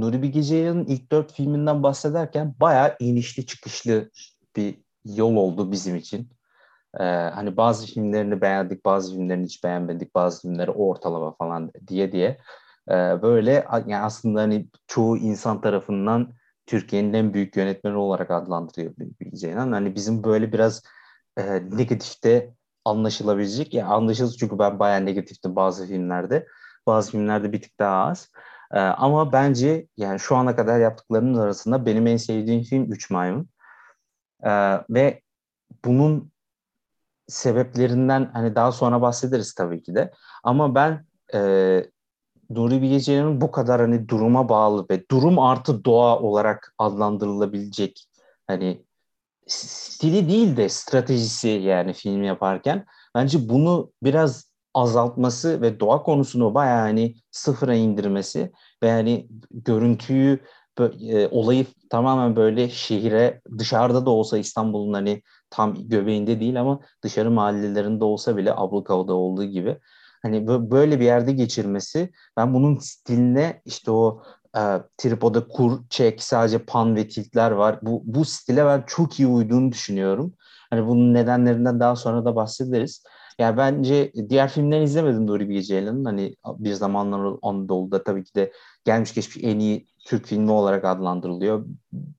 Nuri Bilge Ceylan'ın ilk dört filminden bahsederken bayağı inişli çıkışlı bir yol oldu bizim için. Ee, hani bazı filmlerini beğendik, bazı filmlerini hiç beğenmedik, bazı filmleri ortalama falan diye diye. Ee, böyle yani aslında hani çoğu insan tarafından Türkiye'nin en büyük yönetmeni olarak adlandırıyor Bilge Ceylan. Hani bizim böyle biraz e, negatifte anlaşılabilecek. Yani anlaşılır çünkü ben bayağı negatiftim bazı filmlerde. Bazı filmlerde bir tık daha az. Ee, ama bence yani şu ana kadar yaptıklarının arasında benim en sevdiğim film Üç Maymun. Ee, ve bunun sebeplerinden hani daha sonra bahsederiz tabii ki de. Ama ben e, Nuri Bilge bu kadar hani duruma bağlı ve durum artı doğa olarak adlandırılabilecek hani stili değil de stratejisi yani film yaparken bence bunu biraz azaltması ve doğa konusunu bayağı hani sıfıra indirmesi ve hani görüntüyü e, olayı tamamen böyle şehire dışarıda da olsa İstanbul'un hani tam göbeğinde değil ama dışarı mahallelerinde olsa bile Ablukava'da olduğu gibi hani böyle bir yerde geçirmesi ben bunun stiline işte o e, tripoda kur, çek, sadece pan ve tiltler var. Bu, bu stile ben çok iyi uyduğunu düşünüyorum. Hani bunun nedenlerinden daha sonra da bahsederiz. Yani bence diğer filmlerini izlemedim Nuri Bilge Ceylan'ın. Hani bir zamanlar Anadolu'da tabii ki de gelmiş geçmiş en iyi Türk filmi olarak adlandırılıyor.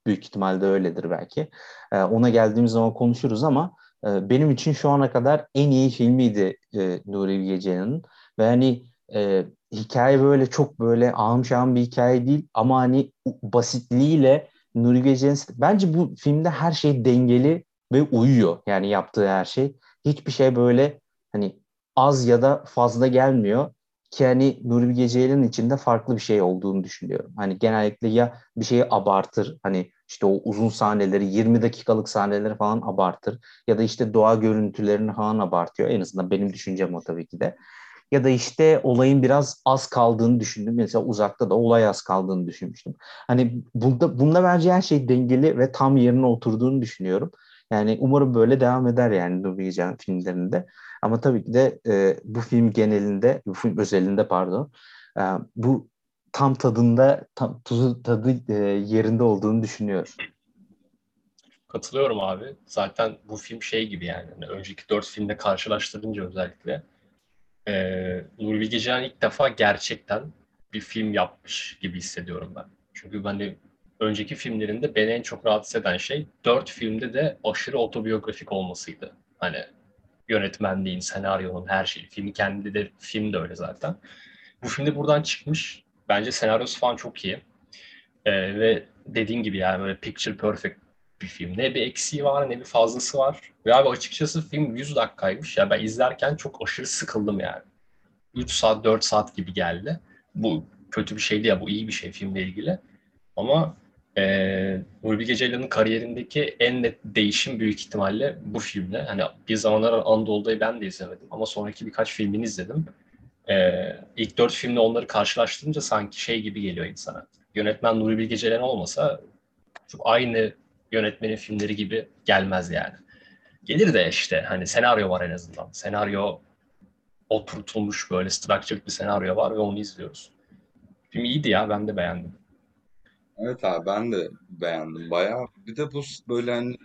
Büyük ihtimalle öyledir belki. Ee, ona geldiğimiz zaman konuşuruz ama e, benim için şu ana kadar en iyi filmiydi e, Nuri Bilge Ceylan'ın. Ve hani e, hikaye böyle çok böyle ağım şahım bir hikaye değil ama hani basitliğiyle Nuri Bilge Ceylan bence bu filmde her şey dengeli ve uyuyor yani yaptığı her şey. Hiçbir şey böyle hani az ya da fazla gelmiyor ki hani Nuri Bilge içinde farklı bir şey olduğunu düşünüyorum. Hani genellikle ya bir şeyi abartır hani işte o uzun sahneleri 20 dakikalık sahneleri falan abartır ya da işte doğa görüntülerini falan abartıyor. En azından benim düşüncem o tabii ki de. Ya da işte olayın biraz az kaldığını düşündüm. Mesela uzakta da olay az kaldığını düşünmüştüm. Hani bunda, bunda bence her şey dengeli ve tam yerine oturduğunu düşünüyorum. Yani umarım böyle devam eder yani Nuri Bilge filmlerinde. Ama tabii ki de e, bu film genelinde, bu film özelinde pardon, e, bu tam tadında, tam tuzu tadı e, yerinde olduğunu düşünüyorum. Katılıyorum abi. Zaten bu film şey gibi yani. yani önceki dört filmde karşılaştırınca özellikle e, Nuri Bilge ilk defa gerçekten bir film yapmış gibi hissediyorum ben. Çünkü ben de önceki filmlerinde beni en çok rahatsız eden şey dört filmde de aşırı otobiyografik olmasıydı. Hani yönetmenliğin, senaryonun, her şeyi. Filmin kendi de film de öyle zaten. Bu filmde buradan çıkmış. Bence senaryosu falan çok iyi. Ee, ve dediğin gibi yani böyle picture perfect bir film. Ne bir eksiği var ne bir fazlası var. Ve abi açıkçası film 100 dakikaymış. Ya ben izlerken çok aşırı sıkıldım yani. 3 saat 4 saat gibi geldi. Bu kötü bir şeydi ya bu iyi bir şey filmle ilgili. Ama e, Nuri Bilge Ceylan'ın kariyerindeki en net değişim büyük ihtimalle bu filmle. Hani bir zamanlar Anadolu'dayı ben de izlemedim ama sonraki birkaç filmini izledim. E, ilk dört filmle onları karşılaştırınca sanki şey gibi geliyor insana. Yönetmen Nuri Bilge Ceylan olmasa çok aynı yönetmenin filmleri gibi gelmez yani. Gelir de işte hani senaryo var en azından. Senaryo oturtulmuş böyle structured bir senaryo var ve onu izliyoruz. Film iyiydi ya ben de beğendim. Evet abi ben de beğendim bayağı. Bir de bu böyle hani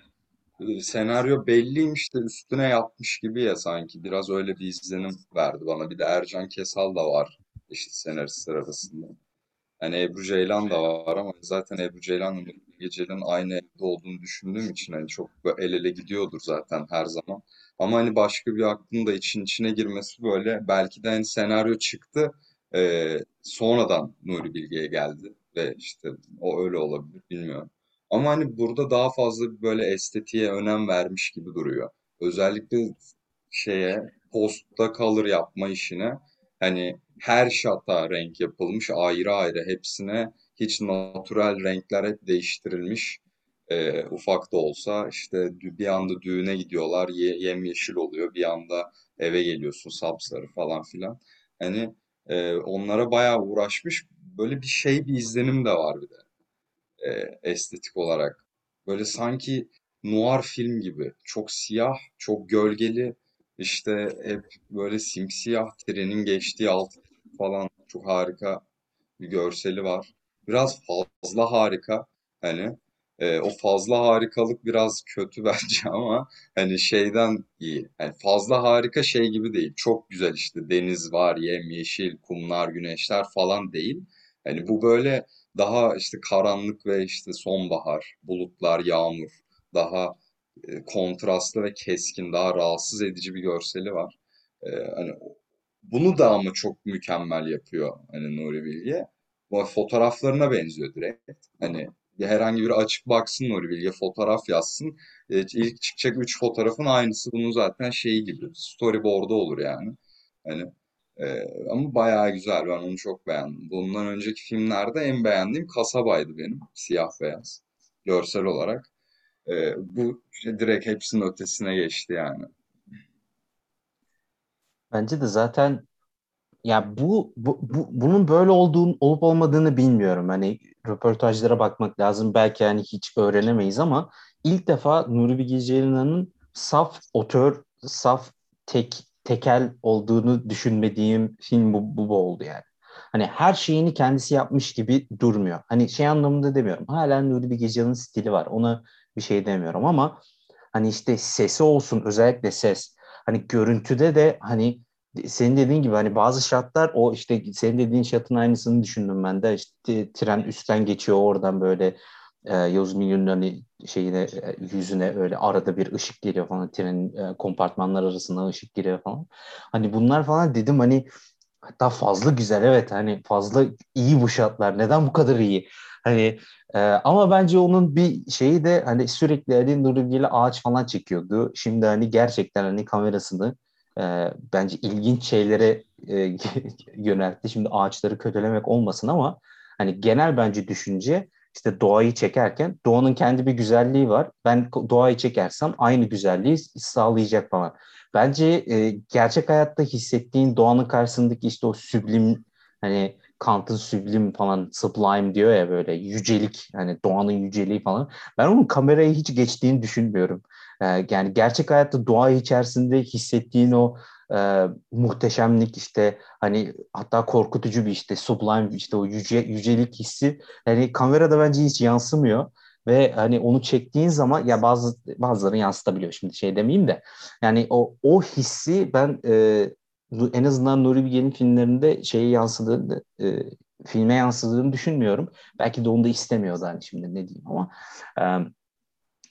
e, senaryo belliymiş de üstüne yapmış gibi ya sanki. Biraz öyle bir izlenim verdi bana. Bir de Ercan Kesal da var işte senaristler arasında. Hani Ebru Ceylan da var ama zaten Ebru Ceylan'la Nuri Ceylan'ın aynı evde olduğunu düşündüğüm için hani çok el ele gidiyordur zaten her zaman. Ama hani başka bir aklın da için içine girmesi böyle belki de hani senaryo çıktı e, sonradan Nuri Bilge'ye geldi ve işte o öyle olabilir bilmiyorum. Ama hani burada daha fazla böyle estetiğe önem vermiş gibi duruyor. Özellikle şeye postta kalır yapma işine hani her şata renk yapılmış ayrı ayrı hepsine hiç natural renkler hep değiştirilmiş. E, ufak da olsa işte bir anda düğüne gidiyorlar ye, yemyeşil oluyor bir anda eve geliyorsun sapsarı falan filan. Hani e, onlara bayağı uğraşmış böyle bir şey bir izlenim de var bir de e, estetik olarak. Böyle sanki noir film gibi. Çok siyah, çok gölgeli. İşte hep böyle simsiyah trenin geçtiği alt falan çok harika bir görseli var. biraz fazla harika. Hani e, o fazla harikalık biraz kötü bence ama hani şeyden iyi. Yani fazla harika şey gibi değil. Çok güzel işte deniz var, yemyeşil, kumlar, güneşler falan değil. Hani bu böyle daha işte karanlık ve işte sonbahar, bulutlar, yağmur, daha e, kontrastlı ve keskin, daha rahatsız edici bir görseli var. E, hani bunu da ama çok mükemmel yapıyor hani Nuri Bilge. Bu fotoğraflarına benziyor direkt. Hani herhangi bir açık baksın Nuri Bilge fotoğraf yazsın. E, ilk çıkacak üç fotoğrafın aynısı bunun zaten şeyi gibi. Storyboard'u olur yani. Hani e, ama bayağı güzel. Ben onu çok beğendim. Bundan önceki filmlerde en beğendiğim Kasaba'ydı benim. Siyah beyaz. Görsel olarak. E, bu işte direkt hepsinin ötesine geçti yani. Bence de zaten ya bu, bu, bu bunun böyle olduğunu olup olmadığını bilmiyorum. Hani röportajlara bakmak lazım. Belki hani hiç öğrenemeyiz ama ilk defa Nuri Bilge Ceylan'ın saf otör, saf tek tekel olduğunu düşünmediğim film bu, bu, bu oldu yani. Hani her şeyini kendisi yapmış gibi durmuyor. Hani şey anlamında demiyorum. Hala Nuri Bilge Ceylan'ın stili var. Ona bir şey demiyorum ama hani işte sesi olsun özellikle ses. Hani görüntüde de hani senin dediğin gibi hani bazı şartlar o işte senin dediğin şartın aynısını düşündüm ben de işte tren üstten geçiyor oradan böyle e, Yavuz hani şeyine e, yüzüne öyle arada bir ışık geliyor falan trenin e, kompartmanlar arasında ışık giriyor falan. Hani bunlar falan dedim hani hatta fazla güzel evet hani fazla iyi bu şartlar neden bu kadar iyi? Hani e, ama bence onun bir şeyi de hani sürekli Ali Nuri ağaç falan çekiyordu. Şimdi hani gerçekten hani kamerasını e, bence ilginç şeylere e, yöneltti. Şimdi ağaçları kötülemek olmasın ama hani genel bence düşünce işte doğayı çekerken doğanın kendi bir güzelliği var. Ben doğayı çekersem aynı güzelliği sağlayacak falan. Bence e, gerçek hayatta hissettiğin doğanın karşısındaki işte o süblim hani Kant'ın süblim falan sublime diyor ya böyle yücelik hani doğanın yüceliği falan. Ben onun kameraya hiç geçtiğini düşünmüyorum. Ee, yani gerçek hayatta doğa içerisinde hissettiğin o e, muhteşemlik işte hani hatta korkutucu bir işte sublime işte o yüce, yücelik hissi. Hani kamerada bence hiç yansımıyor ve hani onu çektiğin zaman ya bazı bazıları yansıtabiliyor şimdi şey demeyeyim de. Yani o o hissi ben e, en azından Nuri Bilge'nin filmlerinde şeyi yansıdığını e, filme yansıdığını düşünmüyorum. Belki de onu da istemiyordu hani şimdi ne diyeyim ama. E,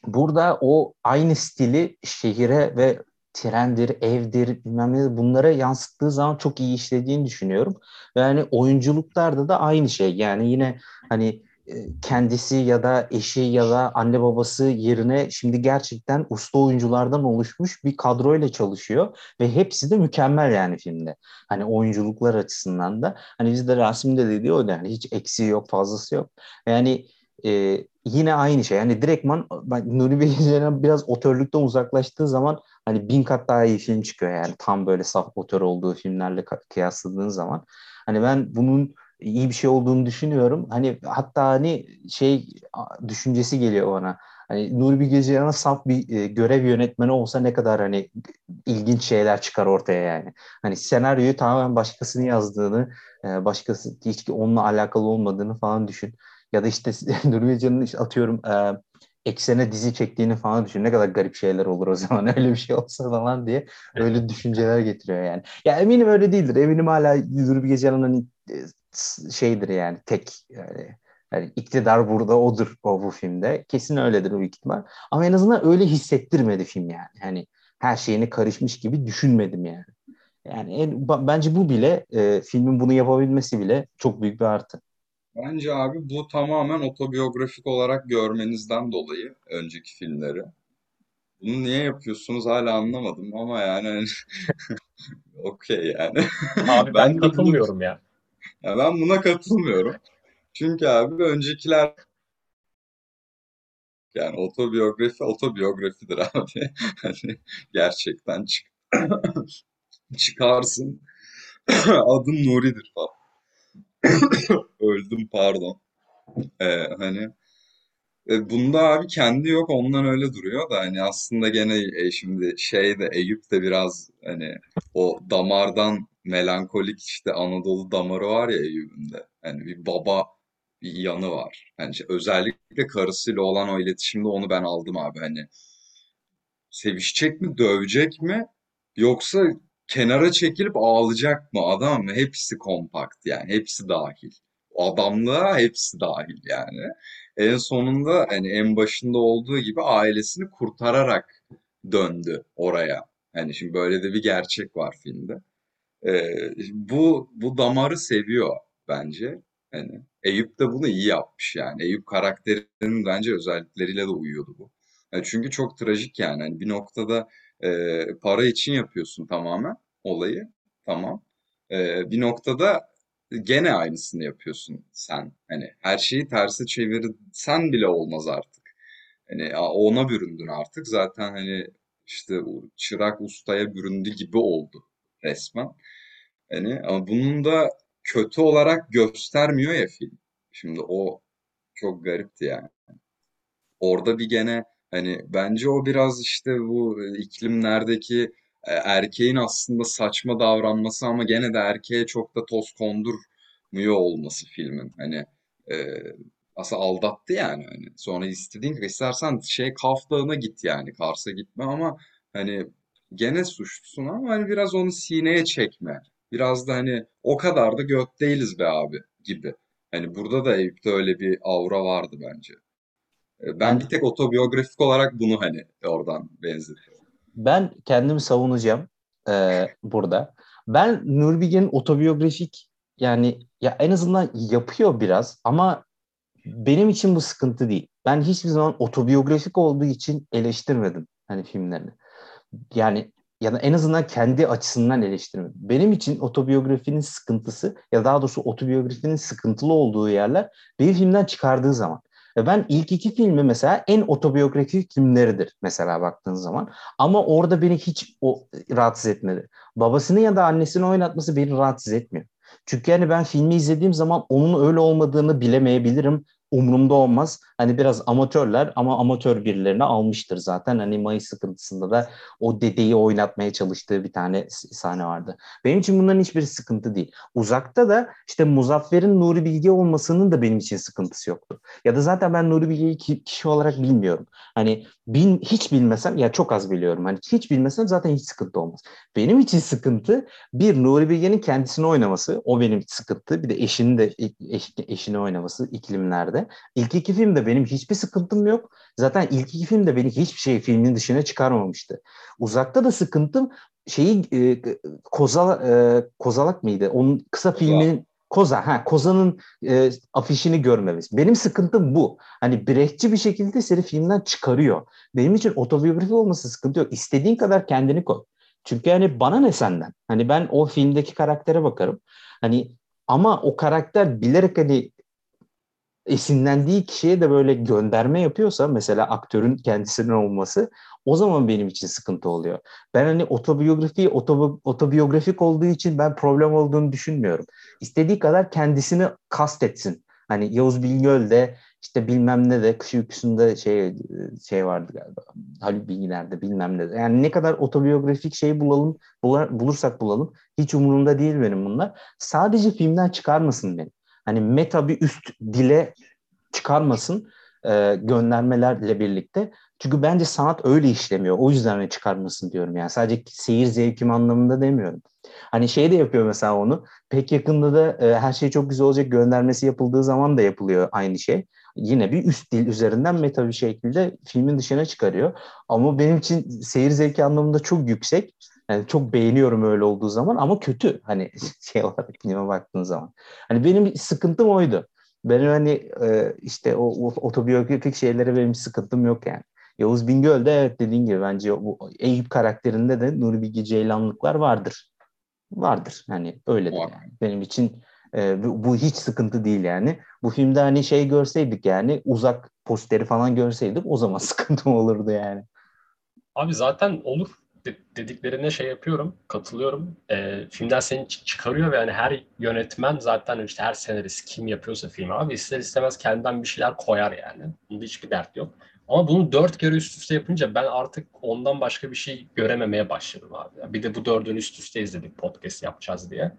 burada o aynı stili şehire ve trendir, evdir, bilmem ne bunlara yansıttığı zaman çok iyi işlediğini düşünüyorum. Yani oyunculuklarda da aynı şey. Yani yine hani e, kendisi ya da eşi ya da anne babası yerine şimdi gerçekten usta oyunculardan oluşmuş bir kadroyla çalışıyor ve hepsi de mükemmel yani filmde. Hani oyunculuklar açısından da hani bizde Rasim'de de diyor yani hiç eksiği yok fazlası yok. Yani e, yine aynı şey. Yani direktman Nuri Bilge biraz otörlükten uzaklaştığı zaman hani bin kat daha iyi film çıkıyor yani tam böyle saf otör olduğu filmlerle kıyasladığın zaman. Hani ben bunun iyi bir şey olduğunu düşünüyorum. Hani hatta hani şey düşüncesi geliyor bana. Hani Nuri Bilge Ceylan'a saf bir e, görev yönetmeni olsa ne kadar hani ilginç şeyler çıkar ortaya yani. Hani senaryoyu tamamen başkasının yazdığını, e, başkası hiç onunla alakalı olmadığını falan düşün. Ya da işte Nuri Bilge'nin işte atıyorum e, eksene dizi çektiğini falan düşün. Ne kadar garip şeyler olur o zaman öyle bir şey olsa falan diye öyle düşünceler getiriyor yani. Ya eminim öyle değildir. Eminim hala Ceylan hani e, şeydir yani tek yani, yani iktidar burada odur o bu filmde. Kesin öyledir o ihtimal. Ama en azından öyle hissettirmedi film yani. Yani her şeyini karışmış gibi düşünmedim yani. Yani en, bence bu bile e, filmin bunu yapabilmesi bile çok büyük bir artı. Bence abi bu tamamen otobiyografik olarak görmenizden dolayı önceki filmleri. Bunu niye yapıyorsunuz hala anlamadım ama yani hani okey yani. Abi ben, ben katılmıyorum bunu, ya. ya. Ben buna katılmıyorum. Çünkü abi öncekiler yani otobiyografi otobiyografidir abi. Hani gerçekten çık çıkarsın. Adım Nuri'dir falan. Öldüm pardon. Ee, hani e, bunda abi kendi yok ondan öyle duruyor da hani aslında gene e, şimdi şey de Eyüp de biraz hani o damardan melankolik işte Anadolu damarı var ya Eyüp'ün de. Hani bir baba bir yanı var. Yani işte özellikle karısıyla olan o iletişimde onu ben aldım abi hani. Sevişecek mi, dövecek mi yoksa kenara çekilip ağlayacak mı adam mı? Hepsi kompakt yani hepsi dahil. Adamlığa hepsi dahil yani. En sonunda hani en başında olduğu gibi ailesini kurtararak döndü oraya. Yani şimdi böyle de bir gerçek var filmde. Ee, bu bu damarı seviyor bence. Hani Eyüp de bunu iyi yapmış yani. Eyüp karakterinin bence özellikleriyle de uyuyordu bu. Yani çünkü çok trajik yani. Hani bir noktada e, para için yapıyorsun tamamen olayı. Tamam. E, bir noktada gene aynısını yapıyorsun sen. Hani her şeyi terse çevirsen bile olmaz artık. Hani ona büründün artık. Zaten hani işte çırak ustaya büründü gibi oldu resmen. Hani ama bunun da kötü olarak göstermiyor ya film. Şimdi o çok garipti yani. Orada bir gene hani bence o biraz işte bu iklimlerdeki e, erkeğin aslında saçma davranması ama gene de erkeğe çok da toz kondurmuyor olması filmin. Hani e, aslında aldattı yani. Hani sonra istediğin istersen şey Kaf Dağı'na git yani. Kars'a gitme ama hani gene suçlusun ama hani biraz onu sineye çekme. Biraz da hani o kadar da göt değiliz be abi gibi. Hani burada da Eyüp'te öyle bir aura vardı bence. E, ben bir tek otobiyografik olarak bunu hani oradan benzetiyorum. Ben kendimi savunacağım e, burada. Ben Nurbilge'nin otobiyografik yani ya en azından yapıyor biraz ama benim için bu sıkıntı değil. Ben hiçbir zaman otobiyografik olduğu için eleştirmedim hani filmlerini. Yani ya da en azından kendi açısından eleştirmedim. Benim için otobiyografinin sıkıntısı ya daha doğrusu otobiyografinin sıkıntılı olduğu yerler bir filmden çıkardığı zaman. Ben ilk iki filmi mesela en otobiyografik filmleridir mesela baktığın zaman. Ama orada beni hiç o rahatsız etmedi. Babasını ya da annesini oynatması beni rahatsız etmiyor. Çünkü yani ben filmi izlediğim zaman onun öyle olmadığını bilemeyebilirim umurumda olmaz. Hani biraz amatörler ama amatör birilerini almıştır zaten. Hani Mayıs sıkıntısında da o dedeyi oynatmaya çalıştığı bir tane sahne vardı. Benim için bunların hiçbir sıkıntı değil. Uzakta da işte Muzaffer'in Nuri Bilge olmasının da benim için sıkıntısı yoktu. Ya da zaten ben Nuri Bilge'yi kişi olarak bilmiyorum. Hani bil, hiç bilmesem ya çok az biliyorum. Hani hiç bilmesem zaten hiç sıkıntı olmaz. Benim için sıkıntı bir Nuri Bilge'nin kendisini oynaması. O benim sıkıntı. Bir de eşini de eş, eşini oynaması iklimlerde. İlk iki filmde benim hiçbir sıkıntım yok. Zaten ilk iki filmde beni hiçbir şey filmin dışına çıkarmamıştı. Uzakta da sıkıntım şeyi e, Koza, e, Kozalak mıydı? Onun kısa filmin Koza, ha Koza'nın e, afişini görmemiz. Benim sıkıntım bu. Hani bireysel bir şekilde seni filmden çıkarıyor. Benim için otobiyografi olması sıkıntı yok. İstediğin kadar kendini koy. Çünkü hani bana ne senden? Hani ben o filmdeki karaktere bakarım. Hani ama o karakter bilerek hani esinlendiği kişiye de böyle gönderme yapıyorsa mesela aktörün kendisinin olması o zaman benim için sıkıntı oluyor. Ben hani otobiyografi otobi, otobiyografik olduğu için ben problem olduğunu düşünmüyorum. İstediği kadar kendisini kastetsin. Hani Yavuz Bilgöl de işte bilmem ne de kış uykusunda şey şey vardı galiba. Haluk Bilginer'de bilmem ne de. Yani ne kadar otobiyografik şey bulalım bulursak bulalım hiç umurumda değil benim bunlar. Sadece filmden çıkarmasın beni hani meta bir üst dile çıkarmasın e, göndermelerle birlikte. Çünkü bence sanat öyle işlemiyor. O yüzden hani çıkarmasın diyorum yani. Sadece seyir zevkim anlamında demiyorum. Hani şey de yapıyor mesela onu. Pek yakında da e, her şey çok güzel olacak göndermesi yapıldığı zaman da yapılıyor aynı şey. Yine bir üst dil üzerinden meta bir şekilde filmin dışına çıkarıyor. Ama benim için seyir zevki anlamında çok yüksek. Yani çok beğeniyorum öyle olduğu zaman ama kötü hani şey olarak filme baktığın zaman. Hani benim sıkıntım oydu. Benim hani e, işte o, o otobiyografik şeylere benim sıkıntım yok yani. Yavuz Bingöl'de evet dediğin gibi bence bu Eyüp karakterinde de Nuri Bilge Ceylanlıklar vardır. Vardır hani öyledir yani. Benim için e, bu, bu hiç sıkıntı değil yani. Bu filmde hani şey görseydik yani uzak posteri falan görseydik o zaman sıkıntım olurdu yani. Abi zaten olur dediklerine şey yapıyorum, katılıyorum. E, filmden seni çıkarıyor ve yani her yönetmen zaten işte her senarist kim yapıyorsa film abi ister istemez kendinden bir şeyler koyar yani. Bunda hiçbir dert yok. Ama bunu dört kere üst üste yapınca ben artık ondan başka bir şey görememeye başladım abi. Bir de bu dördünü üst üste izledik podcast yapacağız diye.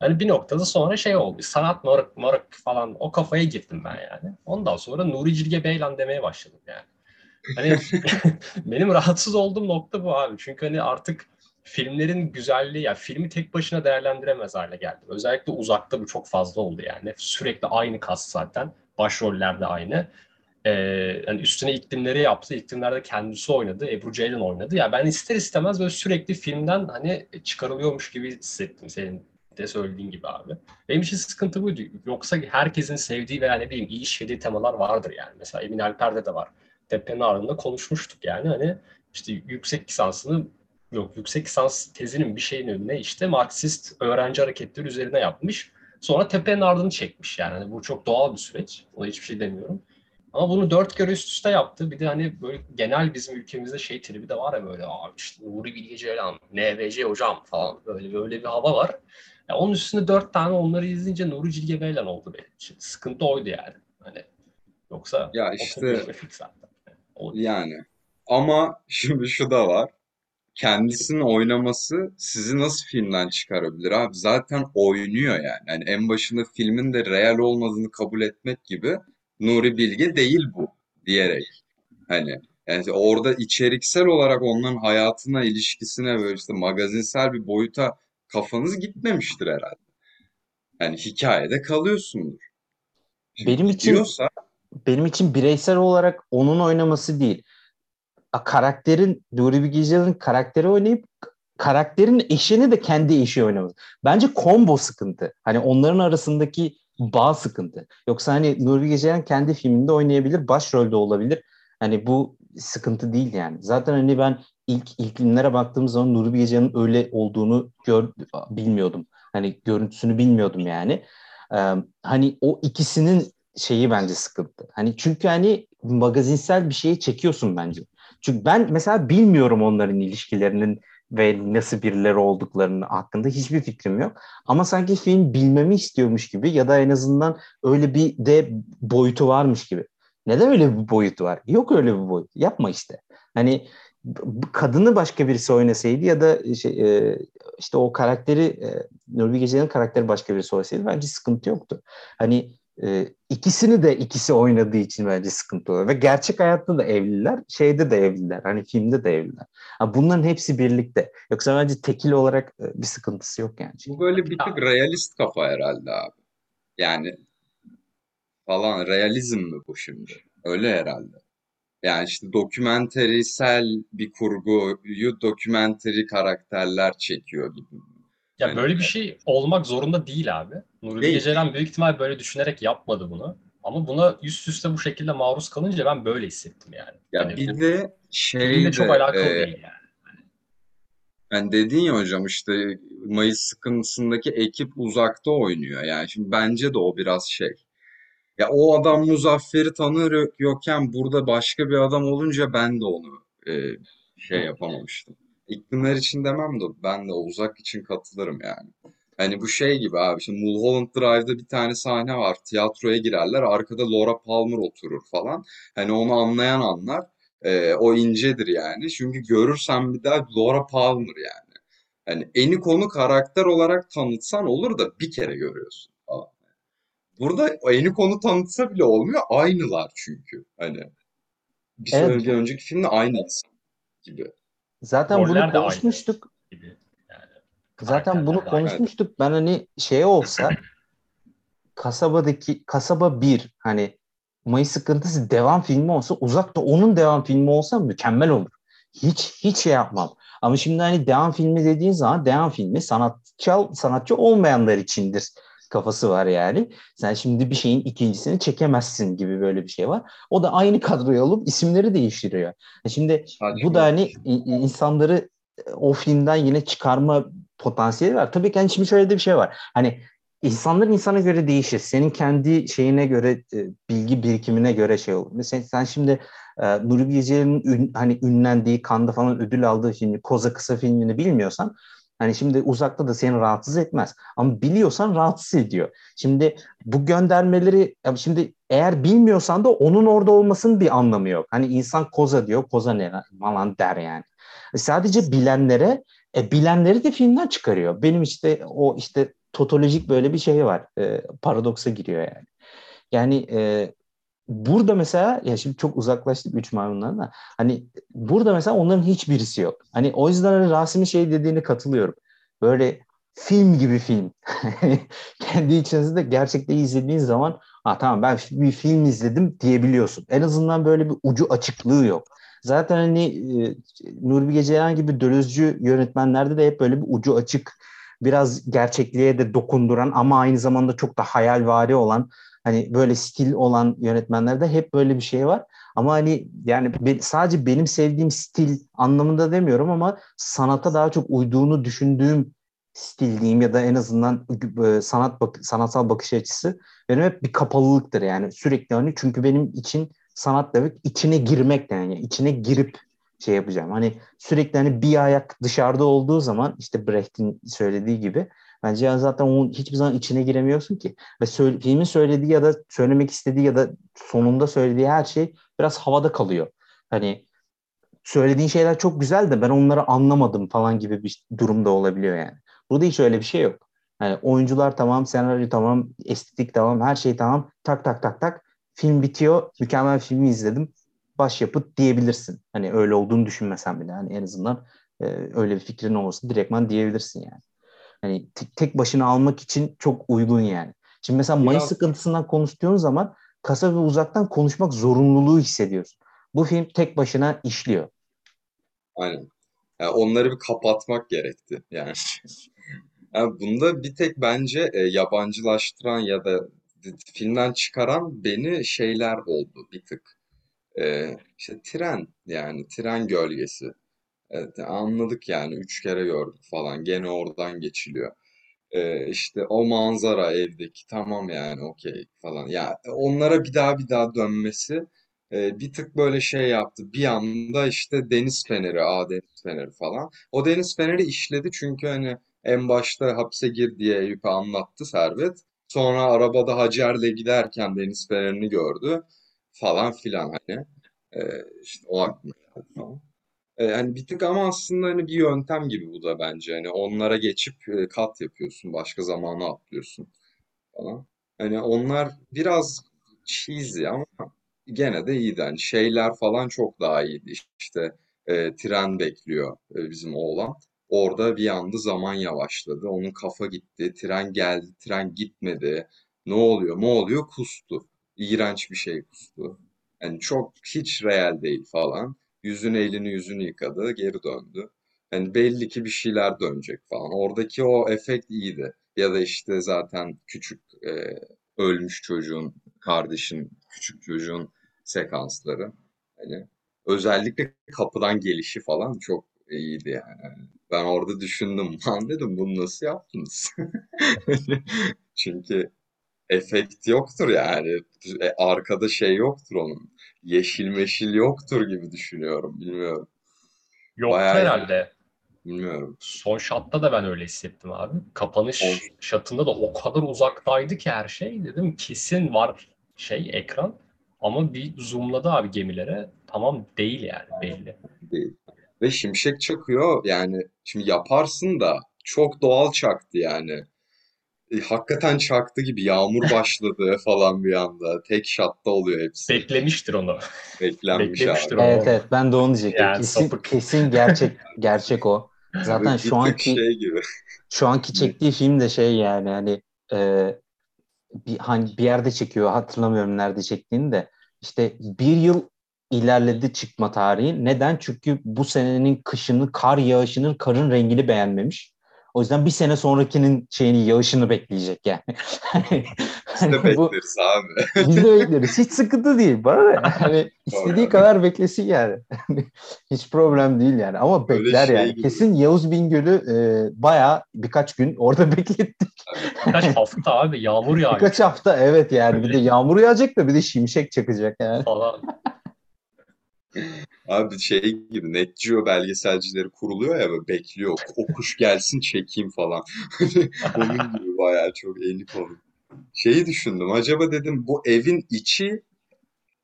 Hani bir noktada sonra şey oldu. Sanat moruk moruk falan o kafaya girdim ben yani. Ondan sonra Nuri Cilge Beylan demeye başladım yani. Hani benim rahatsız olduğum nokta bu abi. Çünkü hani artık filmlerin güzelliği ya yani filmi tek başına değerlendiremez hale geldi. Özellikle uzakta bu çok fazla oldu yani. Sürekli aynı kas zaten. Başrollerde aynı. Ee, yani üstüne iklimleri yaptı. İklimlerde kendisi oynadı. Ebru Ceylan oynadı. Ya yani ben ister istemez böyle sürekli filmden hani çıkarılıyormuş gibi hissettim senin de söylediğin gibi abi. Benim için sıkıntı buydu. Yoksa herkesin sevdiği veya ne bileyim iyi işlediği temalar vardır yani. Mesela Emin Alper'de de var. Tepe'nin ardında konuşmuştuk yani. Hani işte yüksek lisansını yok yüksek lisans tezinin bir şeyin önüne işte Marksist öğrenci hareketleri üzerine yapmış. Sonra tepenin ardını çekmiş yani. Hani bu çok doğal bir süreç. Ona hiçbir şey demiyorum. Ama bunu dört kere üst üste yaptı. Bir de hani böyle genel bizim ülkemizde şey tribi de var ya böyle abi işte Nuri Bilge Ceylan, NVC hocam falan böyle böyle bir hava var. Yani onun üstünde dört tane onları izleyince Nuri Cilge Beylan oldu benim için. Sıkıntı oydu yani. Hani yoksa ya işte yani ama şimdi şu da var kendisinin oynaması sizi nasıl filmden çıkarabilir abi? Zaten oynuyor yani. yani en başında filmin de real olmadığını kabul etmek gibi Nuri Bilge değil bu diyerek. Hani yani orada içeriksel olarak onların hayatına, ilişkisine böyle işte magazinsel bir boyuta kafanız gitmemiştir herhalde. Yani hikayede kalıyorsundur. Şimdi benim için diyorsa, benim için bireysel olarak onun oynaması değil karakterin Nuri Bilge karakteri oynayıp karakterin eşini de kendi eşi oynaması. Bence combo sıkıntı. Hani onların arasındaki bağ sıkıntı. Yoksa hani Nuri Bilge kendi filminde oynayabilir, başrolde olabilir. Hani bu sıkıntı değil yani. Zaten hani ben ilk ilk filmlere baktığım zaman Nuri Bilge öyle olduğunu gör, bilmiyordum. Hani görüntüsünü bilmiyordum yani. Ee, hani o ikisinin şeyi bence sıkıntı. Hani çünkü hani magazinsel bir şeyi çekiyorsun bence. Çünkü ben mesela bilmiyorum onların ilişkilerinin ve nasıl birileri olduklarını hakkında hiçbir fikrim yok. Ama sanki film bilmemi istiyormuş gibi ya da en azından öyle bir de boyutu varmış gibi. Neden öyle bir boyutu var? Yok öyle bir boyut. Yapma işte. Hani kadını başka birisi oynasaydı ya da şey, e, işte o karakteri e, Nurbi Gece'nin karakteri başka birisi oynasaydı bence sıkıntı yoktu. Hani e, ikisini de ikisi oynadığı için bence sıkıntı oluyor. Ve gerçek hayatta da evliler, şeyde de evliler. Hani filmde de evliler. Ha, bunların hepsi birlikte. Yoksa bence tekil olarak e, bir sıkıntısı yok yani. Bu böyle bir tık realist kafa herhalde abi. Yani falan realizm mi bu şimdi? Öyle herhalde. Yani işte dokümenterisel bir kurguyu dokümenteri karakterler çekiyor gibi. Ya yani, böyle bir şey olmak zorunda değil abi. Nuri değil. Gecelen büyük ihtimal böyle düşünerek yapmadı bunu. Ama buna üst üste bu şekilde maruz kalınca ben böyle hissettim yani. Ya yani bir de şey de, çok alakalı e, değil yani. Yani dedin ya hocam işte Mayıs sıkıntısındaki ekip uzakta oynuyor. Yani şimdi bence de o biraz şey. Ya o adam Muzaffer'i tanıyorken burada başka bir adam olunca ben de onu e, şey yapamamıştım. İklimler için demem de ben de uzak için katılırım yani. Hani bu şey gibi abi şimdi Mulholland Drive'da bir tane sahne var. Tiyatroya girerler. Arkada Laura Palmer oturur falan. Hani onu anlayan anlar. Ee, o incedir yani. Çünkü görürsen bir daha Laura Palmer yani. Hani eni konu karakter olarak tanıtsan olur da bir kere görüyorsun falan. Burada eni konu tanıtsa bile olmuyor. Aynılar çünkü. Hani bir evet. önceki filmde aynı insan gibi. Zaten Roller bunu konuşmuştuk. Yani Zaten bunu konuşmuştuk. Ben hani şey olsa kasabadaki kasaba bir hani Mayıs sıkıntısı devam filmi olsa uzakta onun devam filmi olsa mükemmel olur. Hiç hiç şey yapmam. Ama şimdi hani devam filmi dediğin zaman devam filmi sanatçı sanatçı olmayanlar içindir kafası var yani. Sen şimdi bir şeyin ikincisini çekemezsin gibi böyle bir şey var. O da aynı kadroyu alıp isimleri değiştiriyor. E şimdi Sadece bu da hani insanları e, o filmden yine çıkarma potansiyeli var. Tabii ki hani şimdi şöyle de bir şey var. Hani insanlar insana göre değişir. Senin kendi şeyine göre e, bilgi birikimine göre şey olur. Mesela sen şimdi e, Nuri Bilge'nin hani ünlendiği, Kanda falan ödül aldığı filmi, Koza kısa filmini bilmiyorsan Hani şimdi uzakta da seni rahatsız etmez. Ama biliyorsan rahatsız ediyor. Şimdi bu göndermeleri şimdi eğer bilmiyorsan da onun orada olmasının bir anlamı yok. Hani insan koza diyor. Koza ne falan der yani. E sadece bilenlere e, bilenleri de filmden çıkarıyor. Benim işte o işte totolojik böyle bir şey var. E, paradoksa giriyor yani. Yani e, burada mesela ya şimdi çok uzaklaştık üç maymundan da hani burada mesela onların hiçbirisi yok. Hani o yüzden hani Rasim'in şey dediğini katılıyorum. Böyle film gibi film. Kendi içinizde gerçekten izlediğin zaman ha tamam ben bir film izledim diyebiliyorsun. En azından böyle bir ucu açıklığı yok. Zaten hani e, Nuri Gecelen gibi dölözcü yönetmenlerde de hep böyle bir ucu açık biraz gerçekliğe de dokunduran ama aynı zamanda çok da hayalvari olan hani böyle stil olan yönetmenlerde hep böyle bir şey var. Ama hani yani sadece benim sevdiğim stil anlamında demiyorum ama sanata daha çok uyduğunu düşündüğüm stil diyeyim ya da en azından e, sanat bak sanatsal bakış açısı benim hep bir kapalılıktır yani sürekli hani çünkü benim için sanat demek içine girmek yani içine girip şey yapacağım. Hani sürekli hani bir ayak dışarıda olduğu zaman işte Brecht'in söylediği gibi bence zaten onun hiçbir zaman içine giremiyorsun ki. Ve söyle, filmin söylediği ya da söylemek istediği ya da sonunda söylediği her şey biraz havada kalıyor. Hani söylediğin şeyler çok güzel de ben onları anlamadım falan gibi bir durumda olabiliyor yani. Burada hiç öyle bir şey yok. Yani oyuncular tamam, senaryo tamam, estetik tamam, her şey tamam. Tak tak tak tak. Film bitiyor. Mükemmel filmi izledim başyapıt diyebilirsin. Hani öyle olduğunu düşünmesen bile hani en azından e, öyle bir fikrin olursa direktman diyebilirsin yani. Hani tek, tek başına almak için çok uygun yani. Şimdi mesela Biraz... Mayıs sıkıntısından konuştuğun zaman kasa ve uzaktan konuşmak zorunluluğu hissediyorsun. Bu film tek başına işliyor. Aynen. Yani onları bir kapatmak gerekti yani. yani bunda bir tek bence e, yabancılaştıran ya da filmden çıkaran beni şeyler oldu bir tık. Ee, işte tren yani tren gölgesi. Evet, anladık yani üç kere gördük falan. Gene oradan geçiliyor. Ee, işte o manzara evdeki tamam yani okey falan. Ya onlara bir daha bir daha dönmesi e, bir tık böyle şey yaptı. Bir anda işte deniz feneri, a deniz feneri falan. O deniz feneri işledi çünkü hani en başta hapse gir diye Eyüp'e anlattı Servet. Sonra arabada Hacer'le giderken deniz fenerini gördü falan filan hani. E, işte o aklıma geldi falan. E, yani bir tık ama aslında hani bir yöntem gibi bu da bence. Hani onlara geçip e, kat yapıyorsun, başka zamana atlıyorsun falan. Hani onlar biraz cheesy ama gene de iyiydi. Hani şeyler falan çok daha iyiydi. İşte e, tren bekliyor e, bizim oğlan. Orada bir anda zaman yavaşladı. Onun kafa gitti. Tren geldi, tren gitmedi. Ne oluyor? Ne oluyor? Kustu. İğrenç bir şey kustu. Yani çok hiç real değil falan. Yüzünü elini yüzünü yıkadı, geri döndü. Yani belli ki bir şeyler dönecek falan. Oradaki o efekt iyiydi. Ya da işte zaten küçük e, ölmüş çocuğun, kardeşin, küçük çocuğun sekansları. Hani özellikle kapıdan gelişi falan çok iyiydi yani. Ben orada düşündüm. Lan dedim bunu nasıl yaptınız? Çünkü efekt yoktur yani. E, arkada şey yoktur onun. Yeşil meşil yoktur gibi düşünüyorum. Bilmiyorum. Yok Bayağı herhalde. Bilmiyorum. Son şatta da ben öyle hissettim abi. Kapanış Son... şatında da o kadar uzaktaydı ki her şey. Dedim kesin var şey ekran. Ama bir zoomladı abi gemilere. Tamam değil yani belli. Değil. Ve şimşek çakıyor yani şimdi yaparsın da çok doğal çaktı yani e, hakikaten çaktı gibi yağmur başladı falan bir anda. Tek şatta oluyor hepsi. Beklemiştir onu. Beklenmiş Beklemiştir abi. Onu. Evet evet ben de onu diyecektim. Yani kesin, sapık. kesin gerçek gerçek o. Zaten şu anki şey gibi. şu anki çektiği film de şey yani hani e, bir hani bir yerde çekiyor hatırlamıyorum nerede çektiğini de işte bir yıl ilerledi çıkma tarihi. Neden? Çünkü bu senenin kışını, kar yağışının karın rengini beğenmemiş. O yüzden bir sene sonrakinin şeyini yağışını bekleyecek yani. Biz de bekleriz abi. Biz de bekleriz. Hiç sıkıntı değil. Bana ne? Hani istediği kadar beklesin yani. Hiç problem değil yani. Ama Öyle bekler şey yani. Gibi. Kesin Yavuz Bingöl'ü e, bayağı birkaç gün orada beklettik. Birkaç hafta abi. Yağmur yağacak. Birkaç hafta evet yani. Bir de yağmur yağacak da bir de şimşek çakacak yani. Falan. Abi şey gibi Net Geo belgeselcileri kuruluyor ya böyle bekliyor. O gelsin çekeyim falan. Onun gibi bayağı çok eni konu. Şeyi düşündüm. Acaba dedim bu evin içi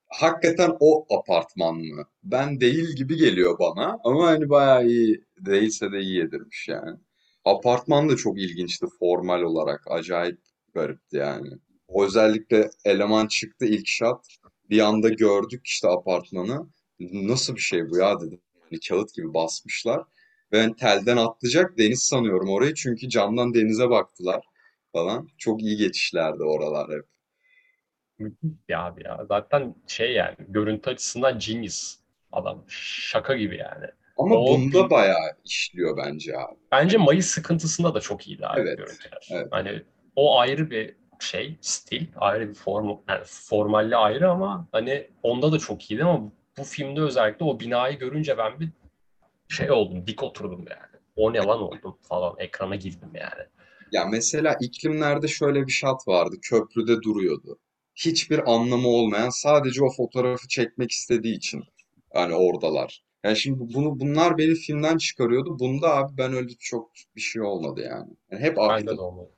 hakikaten o apartman mı? Ben değil gibi geliyor bana. Ama hani bayağı iyi değilse de iyi edilmiş yani. apartman da çok ilginçti formal olarak. Acayip garipti yani. Özellikle eleman çıktı ilk shot. Bir anda gördük işte apartmanı. Nasıl bir şey bu ya dedim. Yani kağıt gibi basmışlar. Ben telden atlayacak deniz sanıyorum orayı. Çünkü camdan denize baktılar falan. Çok iyi geçişlerdi oralar hep. Ya abi ya. Zaten şey yani görüntü açısından genius adam. Şaka gibi yani. Ama O bunda bayağı işliyor bence abi. Bence Mayıs sıkıntısında da çok iyiydi abi Evet, görüntüler. evet. Hani o ayrı bir şey, stil, ayrı bir form, yani formalli ayrı ama hani onda da çok iyiydi ama bu filmde özellikle o binayı görünce ben bir şey oldum, dik oturdum yani. O ne lan oldum falan, ekrana girdim yani. Ya mesela iklimlerde şöyle bir shot vardı. Köprüde duruyordu. Hiçbir anlamı olmayan sadece o fotoğrafı çekmek istediği için hani oradalar. Yani şimdi bunu bunlar beni filmden çıkarıyordu. Bunda abi ben öyle çok bir şey olmadı yani. Yani hep Bende aktı. de olmadı.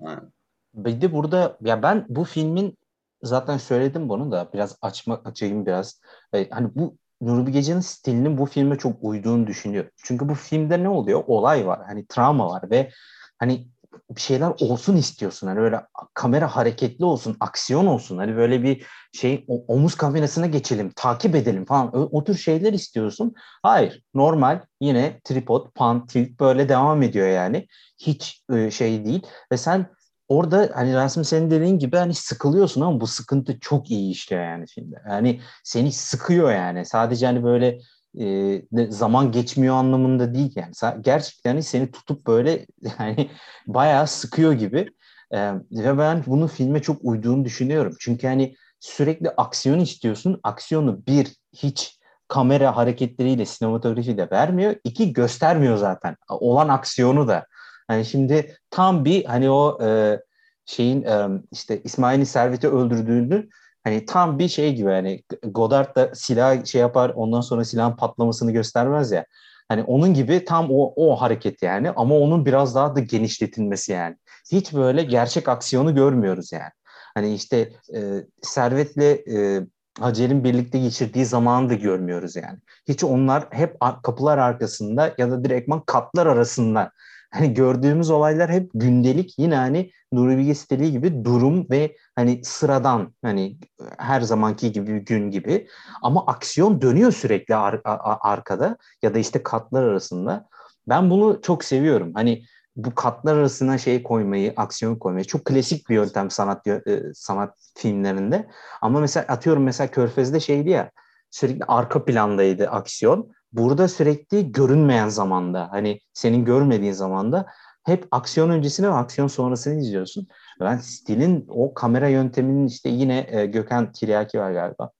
Aynen. Bir de burada ya ben bu filmin zaten söyledim bunu da biraz açmak açayım biraz. E, hani bu Nuri Bilge stilinin bu filme çok uyduğunu düşünüyorum. Çünkü bu filmde ne oluyor? Olay var. Hani travma var ve hani bir şeyler olsun istiyorsun. Hani böyle kamera hareketli olsun, aksiyon olsun. Hani böyle bir şey omuz kamerasına geçelim, takip edelim falan. O, o tür şeyler istiyorsun. Hayır, normal yine tripod, pan, tilt böyle devam ediyor yani. Hiç e, şey değil ve sen orada hani Rasim senin dediğin gibi hani sıkılıyorsun ama bu sıkıntı çok iyi işliyor yani şimdi. Yani seni sıkıyor yani. Sadece hani böyle e, zaman geçmiyor anlamında değil yani. Gerçekten hani seni tutup böyle yani bayağı sıkıyor gibi. E, ve ben bunun filme çok uyduğunu düşünüyorum. Çünkü hani sürekli aksiyon istiyorsun. Aksiyonu bir hiç kamera hareketleriyle, sinematografiyle vermiyor. İki göstermiyor zaten. Olan aksiyonu da. Hani şimdi tam bir hani o e, şeyin e, işte İsmail'in Servet'i öldürdüğünü hani tam bir şey gibi hani Godard da silah şey yapar ondan sonra silahın patlamasını göstermez ya. Hani onun gibi tam o, o hareket yani ama onun biraz daha da genişletilmesi yani. Hiç böyle gerçek aksiyonu görmüyoruz yani. Hani işte e, Servet'le e, Hacer'in birlikte geçirdiği zamanı da görmüyoruz yani. Hiç onlar hep kapılar arkasında ya da direktman katlar arasında hani gördüğümüz olaylar hep gündelik yine hani Nuri Bilge Steli gibi durum ve hani sıradan hani her zamanki gibi gün gibi ama aksiyon dönüyor sürekli ar- a- arkada ya da işte katlar arasında. Ben bunu çok seviyorum. Hani bu katlar arasına şey koymayı, aksiyon koymayı çok klasik bir yöntem sanat e, sanat filmlerinde. Ama mesela atıyorum mesela Körfez'de şeydi ya sürekli arka plandaydı aksiyon burada sürekli görünmeyen zamanda hani senin görmediğin zamanda hep aksiyon öncesini ve aksiyon sonrasını izliyorsun. Ben stilin o kamera yönteminin işte yine e, Gökhan Tiryaki var galiba.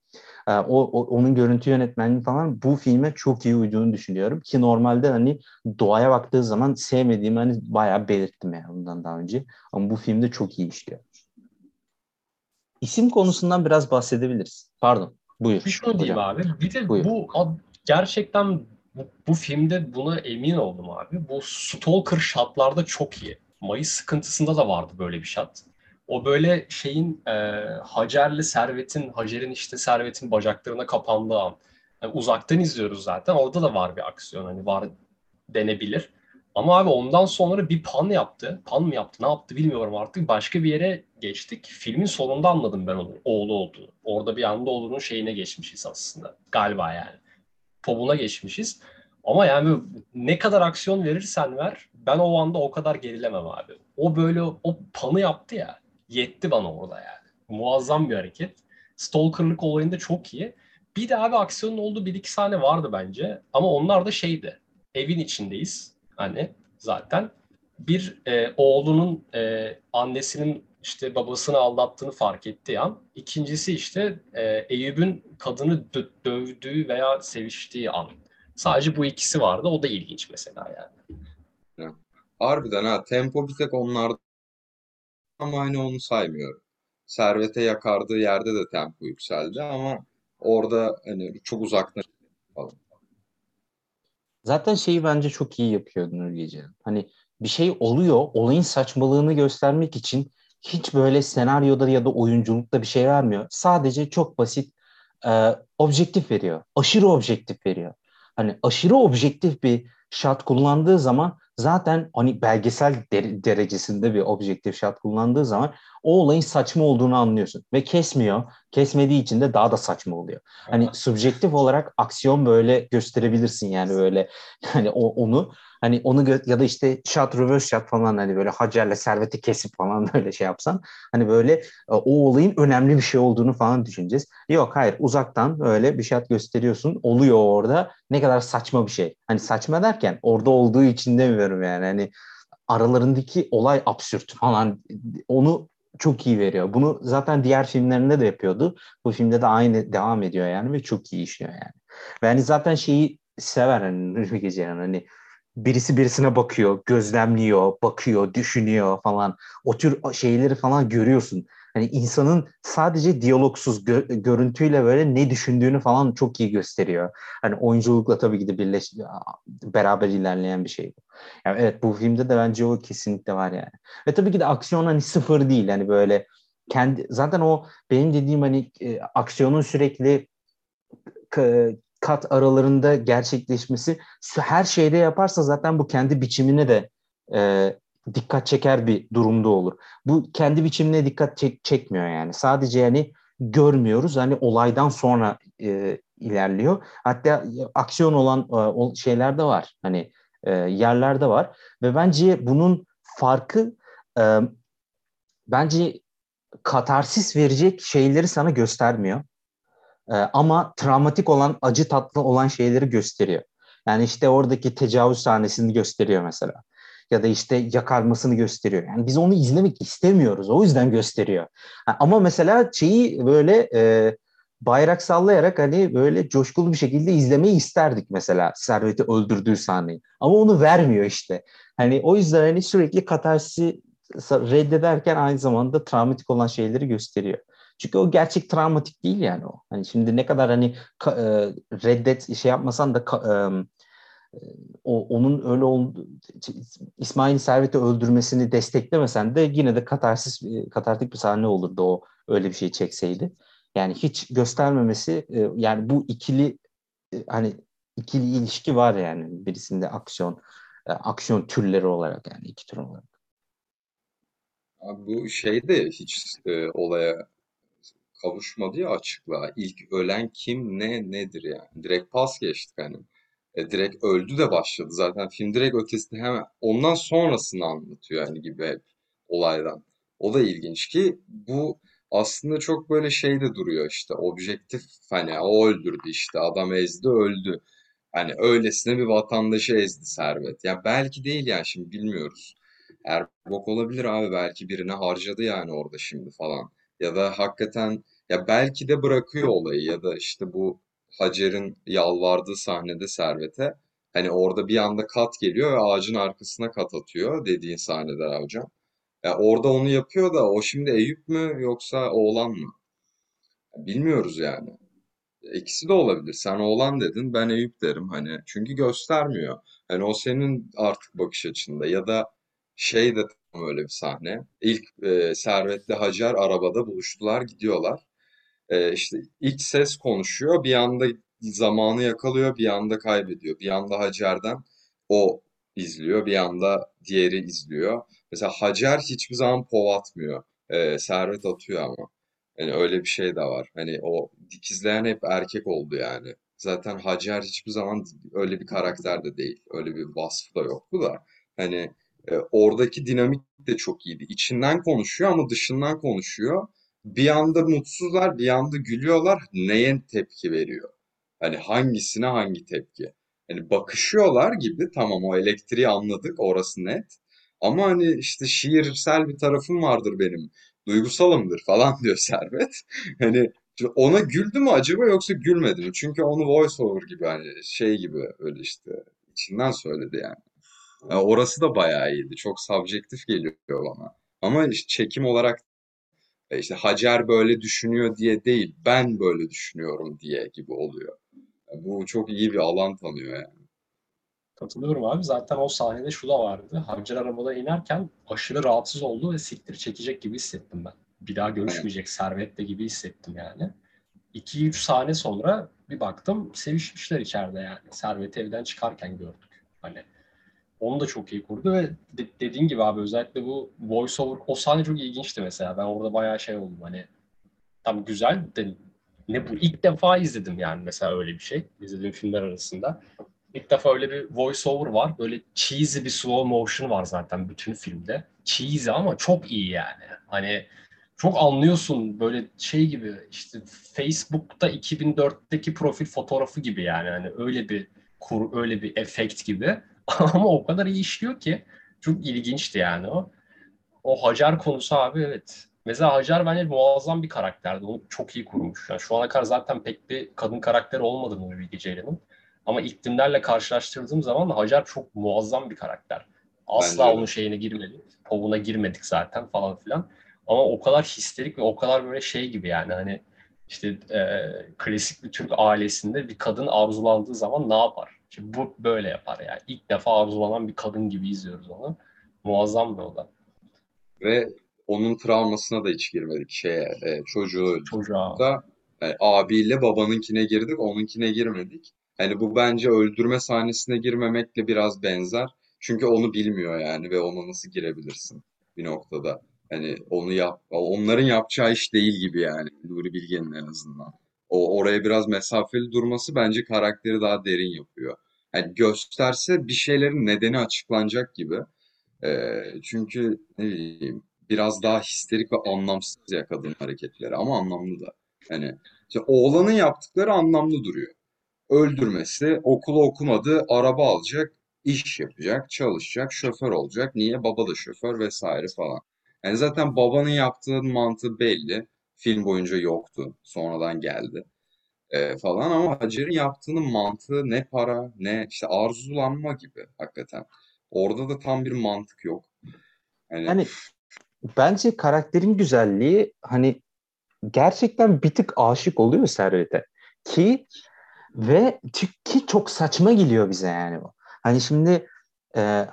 E, o, o onun görüntü yönetmenliği falan bu filme çok iyi uyduğunu düşünüyorum ki normalde hani doğaya baktığı zaman sevmediğimi hani bayağı belirttim yani bundan daha önce. Ama bu filmde çok iyi işliyor. İsim konusundan biraz bahsedebiliriz. Pardon. Buyur. Bir şunu diyeyim hocam. abi. Bir de Buyur. bu ab- gerçekten bu, bu filmde buna emin oldum abi. Bu stalker shotlarda çok iyi. Mayıs sıkıntısında da vardı böyle bir shot. O böyle şeyin e, Hacer'le Servet'in, Hacer'in işte Servet'in bacaklarına kapandığı an. Yani uzaktan izliyoruz zaten. Orada da var bir aksiyon. Hani var denebilir. Ama abi ondan sonra bir pan yaptı. Pan mı yaptı? Ne yaptı bilmiyorum artık. Başka bir yere geçtik. Filmin sonunda anladım ben onun oğlu olduğunu. Orada bir anda oğlunun şeyine geçmişiz aslında. Galiba yani. Pobuna geçmişiz. Ama yani ne kadar aksiyon verirsen ver ben o anda o kadar gerilemem abi. O böyle o panı yaptı ya yetti bana orada yani. Muazzam bir hareket. Stalker'lık olayında çok iyi. Bir de abi aksiyonun olduğu bir iki sahne vardı bence. Ama onlar da şeydi. Evin içindeyiz. Hani zaten bir e, oğlunun e, annesinin işte babasını aldattığını fark ettiği an. İkincisi işte e, Eyüp'ün kadını dö- dövdüğü veya seviştiği an. Sadece bu ikisi vardı. O da ilginç mesela yani. Harbiden ha tempo bir tek onlarda ama hani onu saymıyorum. Servete yakardığı yerde de tempo yükseldi ama orada hani çok uzaktan falan. Zaten şeyi bence çok iyi yapıyor Nuri Gece. Hani bir şey oluyor, olayın saçmalığını göstermek için hiç böyle senaryoda ya da oyunculukta bir şey vermiyor. Sadece çok basit e, objektif veriyor. Aşırı objektif veriyor. Hani aşırı objektif bir shot kullandığı zaman zaten hani belgesel der- derecesinde bir objektif shot kullandığı zaman o olayın saçma olduğunu anlıyorsun ve kesmiyor. Kesmediği için de daha da saçma oluyor. Hani subjektif olarak aksiyon böyle gösterebilirsin yani böyle yani o onu hani onu gö- ya da işte shot reverse shot falan hani böyle Hacer'le serveti kesip falan böyle şey yapsan hani böyle e, o olayın önemli bir şey olduğunu falan düşüneceğiz. Yok hayır uzaktan öyle bir shot gösteriyorsun oluyor orada ne kadar saçma bir şey. Hani saçma derken orada olduğu için demiyorum yani hani aralarındaki olay absürt falan onu çok iyi veriyor. Bunu zaten diğer filmlerinde de yapıyordu. Bu filmde de aynı devam ediyor yani ve çok iyi işliyor yani. Ve hani zaten şeyi sever hani Nuri Geceren hani birisi birisine bakıyor, gözlemliyor, bakıyor, düşünüyor falan. O tür şeyleri falan görüyorsun. Hani insanın sadece diyalogsuz gö- görüntüyle böyle ne düşündüğünü falan çok iyi gösteriyor. Hani oyunculukla tabii ki de birleş beraber ilerleyen bir şey. Yani evet bu filmde de bence o kesinlikle var yani. Ve tabii ki de aksiyon hani sıfır değil. Hani böyle kendi zaten o benim dediğim hani e, aksiyonun sürekli kat aralarında gerçekleşmesi her şeyde yaparsa zaten bu kendi biçimine de e, dikkat çeker bir durumda olur. Bu kendi biçimine dikkat çek, çekmiyor yani. Sadece yani görmüyoruz. Hani olaydan sonra e, ilerliyor. Hatta aksiyon olan e, şeyler de var. Hani e, yerler de var. Ve bence bunun farkı e, bence katarsis verecek şeyleri sana göstermiyor. E, ama travmatik olan, acı tatlı olan şeyleri gösteriyor. Yani işte oradaki tecavüz sahnesini gösteriyor mesela. Ya da işte yakarmasını gösteriyor. Yani biz onu izlemek istemiyoruz. O yüzden gösteriyor. Ama mesela şeyi böyle e, bayrak sallayarak hani böyle coşkulu bir şekilde izlemeyi isterdik mesela Servet'i öldürdüğü sahneyi. Ama onu vermiyor işte. Hani o yüzden hani sürekli katarsi reddederken aynı zamanda travmatik olan şeyleri gösteriyor. Çünkü o gerçek travmatik değil yani o. Hani şimdi ne kadar hani e, reddet şey yapmasan da e, o onun öyle oldu İsmail Servet'i öldürmesini desteklemesen de yine de katarsis e, katartik bir sahne olurdu o öyle bir şey çekseydi. Yani hiç göstermemesi e, yani bu ikili e, hani ikili ilişki var yani birisinde aksiyon aksiyon türleri olarak yani iki tür olarak. Abi bu şey de hiç e, olaya kavuşmadı ya açıklığa. İlk ölen kim ne nedir yani. Direkt pas geçtik hani. E, direkt öldü de başladı zaten. Film direkt ötesinde hemen ondan sonrasını anlatıyor yani gibi hep olaydan. O da ilginç ki bu aslında çok böyle şeyde duruyor işte objektif hani o öldürdü işte adam ezdi öldü. Hani öylesine bir vatandaşı ezdi servet. Ya belki değil yani şimdi bilmiyoruz. Erbok olabilir abi belki birine harcadı yani orada şimdi falan. Ya da hakikaten ya belki de bırakıyor olayı ya da işte bu Hacer'in yalvardığı sahnede Servet'e hani orada bir anda kat geliyor ve ağacın arkasına kat atıyor dediğin sahnede hocam. Ya orada onu yapıyor da o şimdi Eyüp mü yoksa oğlan mı? Bilmiyoruz yani. İkisi de olabilir. Sen oğlan dedin, ben Eyüp derim hani. Çünkü göstermiyor. Hani o senin artık bakış açında ya da şey de tam öyle bir sahne. İlk e, Servet'le Hacer arabada buluştular, gidiyorlar. E, işte iç ses konuşuyor, bir anda zamanı yakalıyor, bir anda kaybediyor. Bir anda Hacer'den o izliyor, bir anda diğeri izliyor. Mesela Hacer hiçbir zaman pov atmıyor. E, Servet atıyor ama. Yani öyle bir şey de var. Hani o dikizleyen hep erkek oldu yani. Zaten Hacer hiçbir zaman öyle bir karakter de değil. Öyle bir vasfı da yoktu da. Hani e, oradaki dinamik de çok iyiydi. İçinden konuşuyor ama dışından konuşuyor. Bir anda mutsuzlar, bir anda gülüyorlar. Neye tepki veriyor? Hani hangisine hangi tepki? Hani bakışıyorlar gibi tamam o elektriği anladık orası net. Ama hani işte şiirsel bir tarafım vardır benim. Duygusalımdır falan diyor Servet. Hani ona güldü mü acaba yoksa gülmedi mi? Çünkü onu voice over gibi hani şey gibi öyle işte içinden söyledi yani. yani orası da bayağı iyiydi. Çok subjektif geliyor bana. Ama işte çekim olarak işte Hacer böyle düşünüyor diye değil, ben böyle düşünüyorum diye gibi oluyor. Yani bu çok iyi bir alan tanıyor yani. Katılıyorum abi. Zaten o sahnede şu da vardı. Hacer arabada inerken aşırı rahatsız oldu ve siktir çekecek gibi hissettim ben. Bir daha görüşmeyecek servetle gibi hissettim yani. 2-3 sahne sonra bir baktım sevişmişler içeride yani. Servet evden çıkarken gördük. Hani onu da çok iyi kurdu ve de, dediğin gibi abi özellikle bu voice over o sahne çok ilginçti mesela. Ben orada bayağı şey oldum hani tam güzel de ne bu ilk defa izledim yani mesela öyle bir şey. İzlediğim filmler arasında. İlk defa öyle bir voice over var. Böyle cheesy bir slow motion var zaten bütün filmde. Cheesy ama çok iyi yani. Hani çok anlıyorsun böyle şey gibi işte Facebook'ta 2004'teki profil fotoğrafı gibi yani. Hani öyle bir kur, öyle bir efekt gibi. ama o kadar iyi işliyor ki çok ilginçti yani o. O Hacer konusu abi evet. Mesela Hacer bence muazzam bir karakterdi. Onu çok iyi kurmuş. Yani şu ana kadar zaten pek bir kadın karakteri olmadı Nuri Bilge Ceylan'ın. Ama iklimlerle karşılaştırdığım zaman Hacer çok muazzam bir karakter. Asla Bence onun şeyine girmedik. Povuna girmedik zaten falan filan. Ama o kadar histerik ve o kadar böyle şey gibi yani hani işte e, klasik bir Türk ailesinde bir kadın arzulandığı zaman ne yapar? Şimdi bu böyle yapar yani. İlk defa arzulanan bir kadın gibi izliyoruz onu. Muazzam bir o da. Ve onun travmasına da hiç girmedik şeye. E, çocuğu Çocuğa. da yani abiyle babanınkine girdik, onunkine girmedik. Hani bu bence öldürme sahnesine girmemekle biraz benzer. Çünkü onu bilmiyor yani ve ona nasıl girebilirsin bir noktada. Hani onu yap, onların yapacağı iş değil gibi yani Nuri Bilge'nin en azından. O oraya biraz mesafeli durması bence karakteri daha derin yapıyor. Yani gösterse bir şeylerin nedeni açıklanacak gibi. Ee, çünkü ne bileyim biraz daha histerik ve anlamsız ya kadın hareketleri ama anlamlı da. Hani işte oğlanın yaptıkları anlamlı duruyor öldürmesi, okulu okumadı, araba alacak, iş yapacak, çalışacak, şoför olacak. Niye? Baba da şoför vesaire falan. Yani zaten babanın yaptığı mantığı belli. Film boyunca yoktu. Sonradan geldi. Ee, falan ama Hacer'in yaptığının mantığı ne para ne işte arzulanma gibi hakikaten. Orada da tam bir mantık yok. Yani, yani bence karakterin güzelliği hani gerçekten bir tık aşık oluyor Servet'e. Ki ve ki çok saçma geliyor bize yani bu. Hani şimdi e,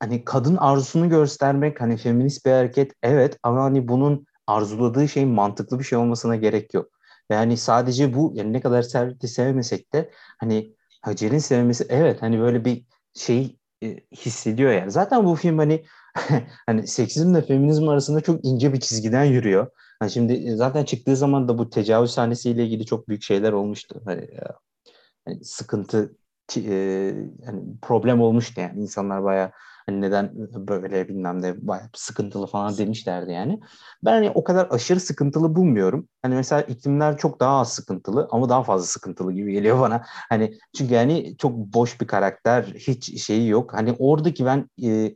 hani kadın arzusunu göstermek hani feminist bir hareket evet ama hani bunun arzuladığı şeyin mantıklı bir şey olmasına gerek yok. Yani sadece bu yani ne kadar Servet'i sevmesek de hani Hacer'in sevmesi evet hani böyle bir şey e, hissediyor yani. Zaten bu film hani hani seksizmle feminizm arasında çok ince bir çizgiden yürüyor. Hani şimdi zaten çıktığı zaman da bu tecavüz sahnesiyle ilgili çok büyük şeyler olmuştu. Hani hani sıkıntı e, hani problem olmuştu yani insanlar baya hani neden böyle bilmem ne baya sıkıntılı falan demişlerdi yani. Ben hani o kadar aşırı sıkıntılı bulmuyorum. Hani mesela iklimler çok daha az sıkıntılı ama daha fazla sıkıntılı gibi geliyor bana. Hani çünkü yani çok boş bir karakter, hiç şeyi yok. Hani oradaki ben e,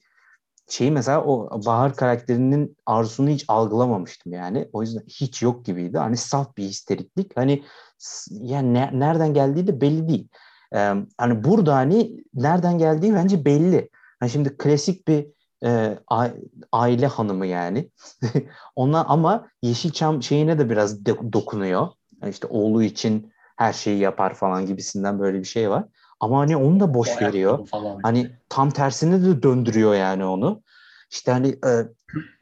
şeyi mesela o Bahar karakterinin arzusunu hiç algılamamıştım yani. O yüzden hiç yok gibiydi. Hani saf bir histeriklik. Hani yani ne, nereden geldiği de belli değil. Ee, hani burada hani nereden geldiği bence belli. Hani şimdi klasik bir e, aile hanımı yani. Ona ama Yeşilçam şeyine de biraz de, dokunuyor. Yani işte oğlu için her şeyi yapar falan gibisinden böyle bir şey var. Ama hani onu da boş o veriyor. Hani tam tersini de döndürüyor yani onu. İşte hani e,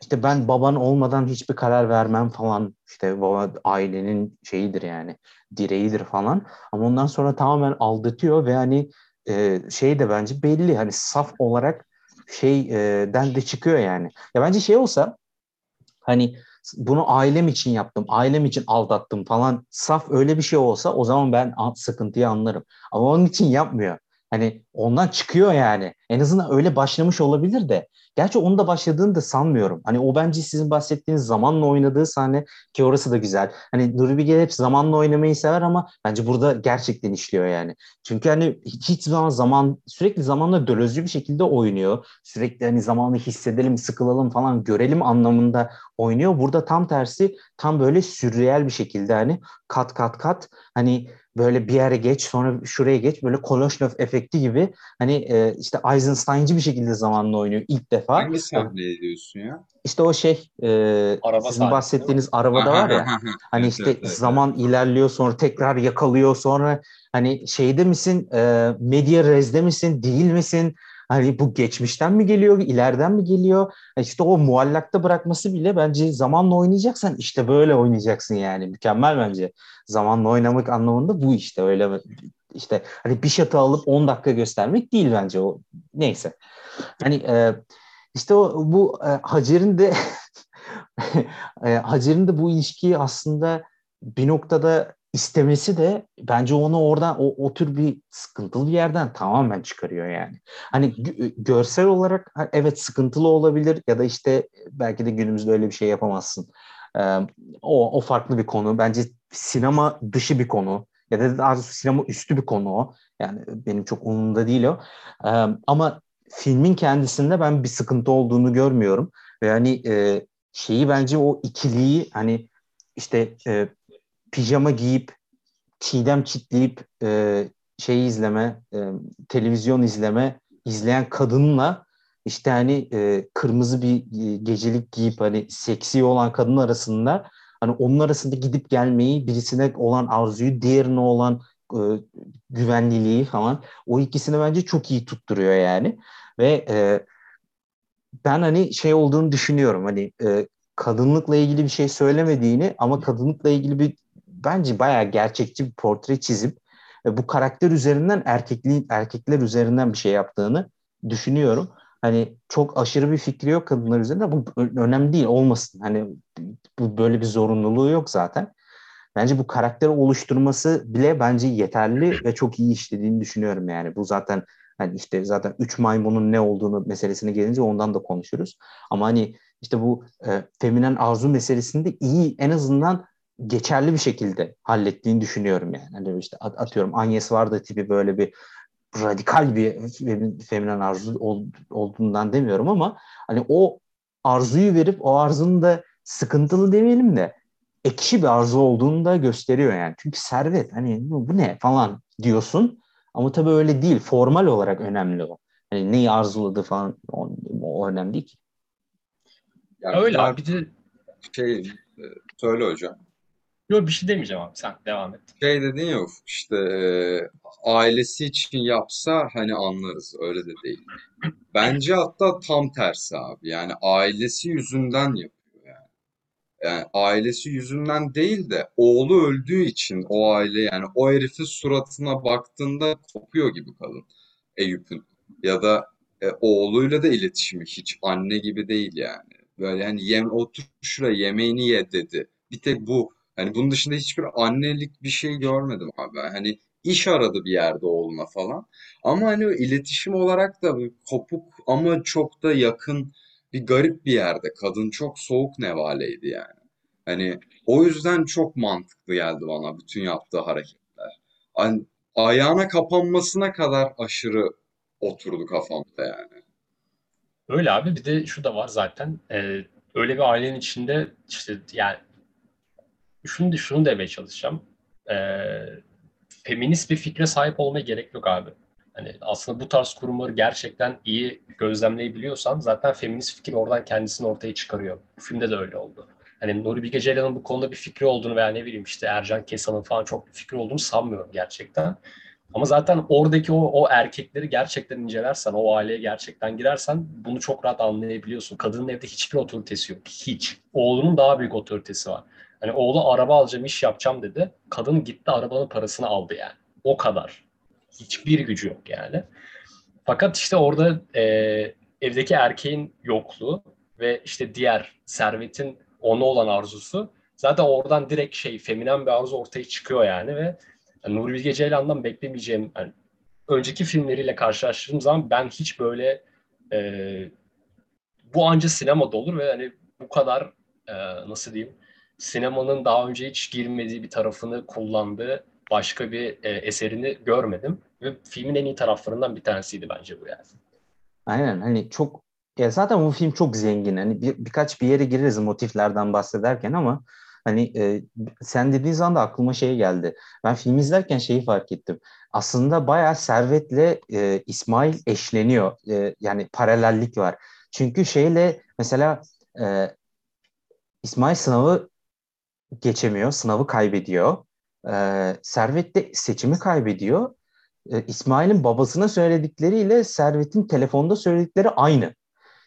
işte ben baban olmadan hiçbir karar vermem falan. İşte baba ailenin şeyidir yani direğidir falan. Ama ondan sonra tamamen aldatıyor ve hani e, şey de bence belli hani saf olarak şeyden de çıkıyor yani. Ya bence şey olsa hani bunu ailem için yaptım, ailem için aldattım falan saf öyle bir şey olsa o zaman ben sıkıntıyı anlarım. Ama onun için yapmıyor. Hani ondan çıkıyor yani. En azından öyle başlamış olabilir de. Gerçi onu da başladığını da sanmıyorum. Hani o bence sizin bahsettiğiniz zamanla oynadığı sahne ki orası da güzel. Hani Nuri Bilge hep zamanla oynamayı sever ama bence burada gerçekten işliyor yani. Çünkü hani hiç zaman zaman sürekli zamanla dölözcü bir şekilde oynuyor. Sürekli hani zamanı hissedelim, sıkılalım falan görelim anlamında oynuyor. Burada tam tersi tam böyle sürreel bir şekilde hani kat kat kat hani böyle bir yere geç sonra şuraya geç böyle Koloşnov efekti gibi hani e, işte Eisenstein'cı bir şekilde zamanla oynuyor ilk defa. Hangi sahneyi diyorsun ya? İşte o şey e, Araba sizin bahsettiğiniz arabada var ya hani işte evet, evet, zaman evet. ilerliyor sonra tekrar yakalıyor sonra hani şeyde misin e, medya rezde misin değil misin Hani bu geçmişten mi geliyor, ileriden mi geliyor? İşte o muallakta bırakması bile bence zamanla oynayacaksan işte böyle oynayacaksın yani. Mükemmel bence. Zamanla oynamak anlamında bu işte öyle işte hani bir şatı alıp 10 dakika göstermek değil bence o. Neyse. Hani e, işte o bu e, Hacer'in de e, Hacer'in de bu ilişkiyi aslında bir noktada istemesi de bence onu oradan o, o tür bir sıkıntılı bir yerden tamamen çıkarıyor yani. Hani görsel olarak evet sıkıntılı olabilir ya da işte belki de günümüzde öyle bir şey yapamazsın. Ee, o, o farklı bir konu. Bence sinema dışı bir konu ya da daha sinema üstü bir konu o. Yani benim çok umurumda değil o. Ee, ama filmin kendisinde ben bir sıkıntı olduğunu görmüyorum. Ve hani e, şeyi bence o ikiliyi hani işte e, pijama giyip çiğdem çitleyip e, şeyi izleme, e, televizyon izleme, izleyen kadınla işte hani e, kırmızı bir e, gecelik giyip hani seksi olan kadın arasında hani onun arasında gidip gelmeyi birisine olan arzuyu diğerine olan e, güvenliliği falan o ikisini bence çok iyi tutturuyor yani ve e, ben hani şey olduğunu düşünüyorum hani e, kadınlıkla ilgili bir şey söylemediğini ama kadınlıkla ilgili bir bence bayağı gerçekçi bir portre çizip e, bu karakter üzerinden erkekliğin erkekler üzerinden bir şey yaptığını düşünüyorum. Hani çok aşırı bir fikri yok kadınlar üzerinde. Bu önemli değil olmasın. Hani bu böyle bir zorunluluğu yok zaten. Bence bu karakteri oluşturması bile bence yeterli ve çok iyi işlediğini düşünüyorum yani. Bu zaten hani işte zaten üç maymunun ne olduğunu meselesine gelince ondan da konuşuruz. Ama hani işte bu e, feminen arzu meselesinde iyi en azından geçerli bir şekilde hallettiğini düşünüyorum yani. Hani işte atıyorum Agnes Varda tipi böyle bir radikal bir feminen arzu ol, olduğundan demiyorum ama hani o arzuyu verip o arzunun da sıkıntılı demeyelim de ekşi bir arzu olduğunu da gösteriyor yani. Çünkü servet hani bu, bu ne falan diyorsun ama tabii öyle değil. Formal olarak önemli o. Hani neyi arzuladı falan o, o önemli değil ki. Yani öyle abi bir de şey e, söyle hocam. Yok bir şey demeyeceğim abi sen devam et. Şey dedin ya işte e, ailesi için yapsa hani anlarız öyle de değil. Bence hatta tam tersi abi yani ailesi yüzünden yapıyor yani. Yani ailesi yüzünden değil de oğlu öldüğü için o aile yani o herifin suratına baktığında kopuyor gibi kadın Eyüp'ün. Ya da e, oğluyla da iletişimi hiç anne gibi değil yani. Böyle hani yem otur şuraya yemeğini ye dedi. Bir tek bu Hani bunun dışında hiçbir annelik bir şey görmedim abi. Hani iş aradı bir yerde oğluna falan. Ama hani iletişim olarak da kopuk ama çok da yakın bir garip bir yerde. Kadın çok soğuk nevaleydi yani. Hani o yüzden çok mantıklı geldi bana bütün yaptığı hareketler. Hani ayağına kapanmasına kadar aşırı oturdu kafamda yani. Öyle abi bir de şu da var zaten. Ee, öyle bir ailenin içinde işte yani şunu, şunu demeye çalışacağım. Ee, feminist bir fikre sahip olmaya gerek yok abi. Hani aslında bu tarz kurumları gerçekten iyi gözlemleyebiliyorsan zaten feminist fikir oradan kendisini ortaya çıkarıyor. Bu filmde de öyle oldu. Hani Nuri Bilge Ceylan'ın bu konuda bir fikri olduğunu veya ne bileyim işte Ercan Kesan'ın falan çok bir fikri olduğunu sanmıyorum gerçekten. Ama zaten oradaki o, o erkekleri gerçekten incelersen, o aileye gerçekten girersen bunu çok rahat anlayabiliyorsun. Kadının evde hiçbir otoritesi yok. Hiç. Oğlunun daha büyük otoritesi var. Hani oğlu araba alacağım, iş yapacağım dedi. Kadın gitti arabanın parasını aldı yani. O kadar. Hiçbir gücü yok yani. Fakat işte orada e, evdeki erkeğin yokluğu ve işte diğer servetin ona olan arzusu zaten oradan direkt şey feminen bir arzu ortaya çıkıyor yani ve yani Nuri Bilge Ceylan'dan beklemeyeceğim yani önceki filmleriyle karşılaştırdığım zaman ben hiç böyle e, bu anca sinemada olur ve hani bu kadar e, nasıl diyeyim sinemanın daha önce hiç girmediği bir tarafını kullandığı başka bir e, eserini görmedim. Ve filmin en iyi taraflarından bir tanesiydi bence bu yani. Aynen hani çok ya zaten bu film çok zengin. Hani bir, birkaç bir yere gireriz motiflerden bahsederken ama hani e, sen dediğin zaman da aklıma şey geldi. Ben film izlerken şeyi fark ettim. Aslında bayağı Servet'le e, İsmail eşleniyor. E, yani paralellik var. Çünkü şeyle mesela e, İsmail sınavı geçemiyor, sınavı kaybediyor. Ee, Servet de seçimi kaybediyor. Ee, İsmail'in babasına söyledikleriyle Servet'in telefonda söyledikleri aynı.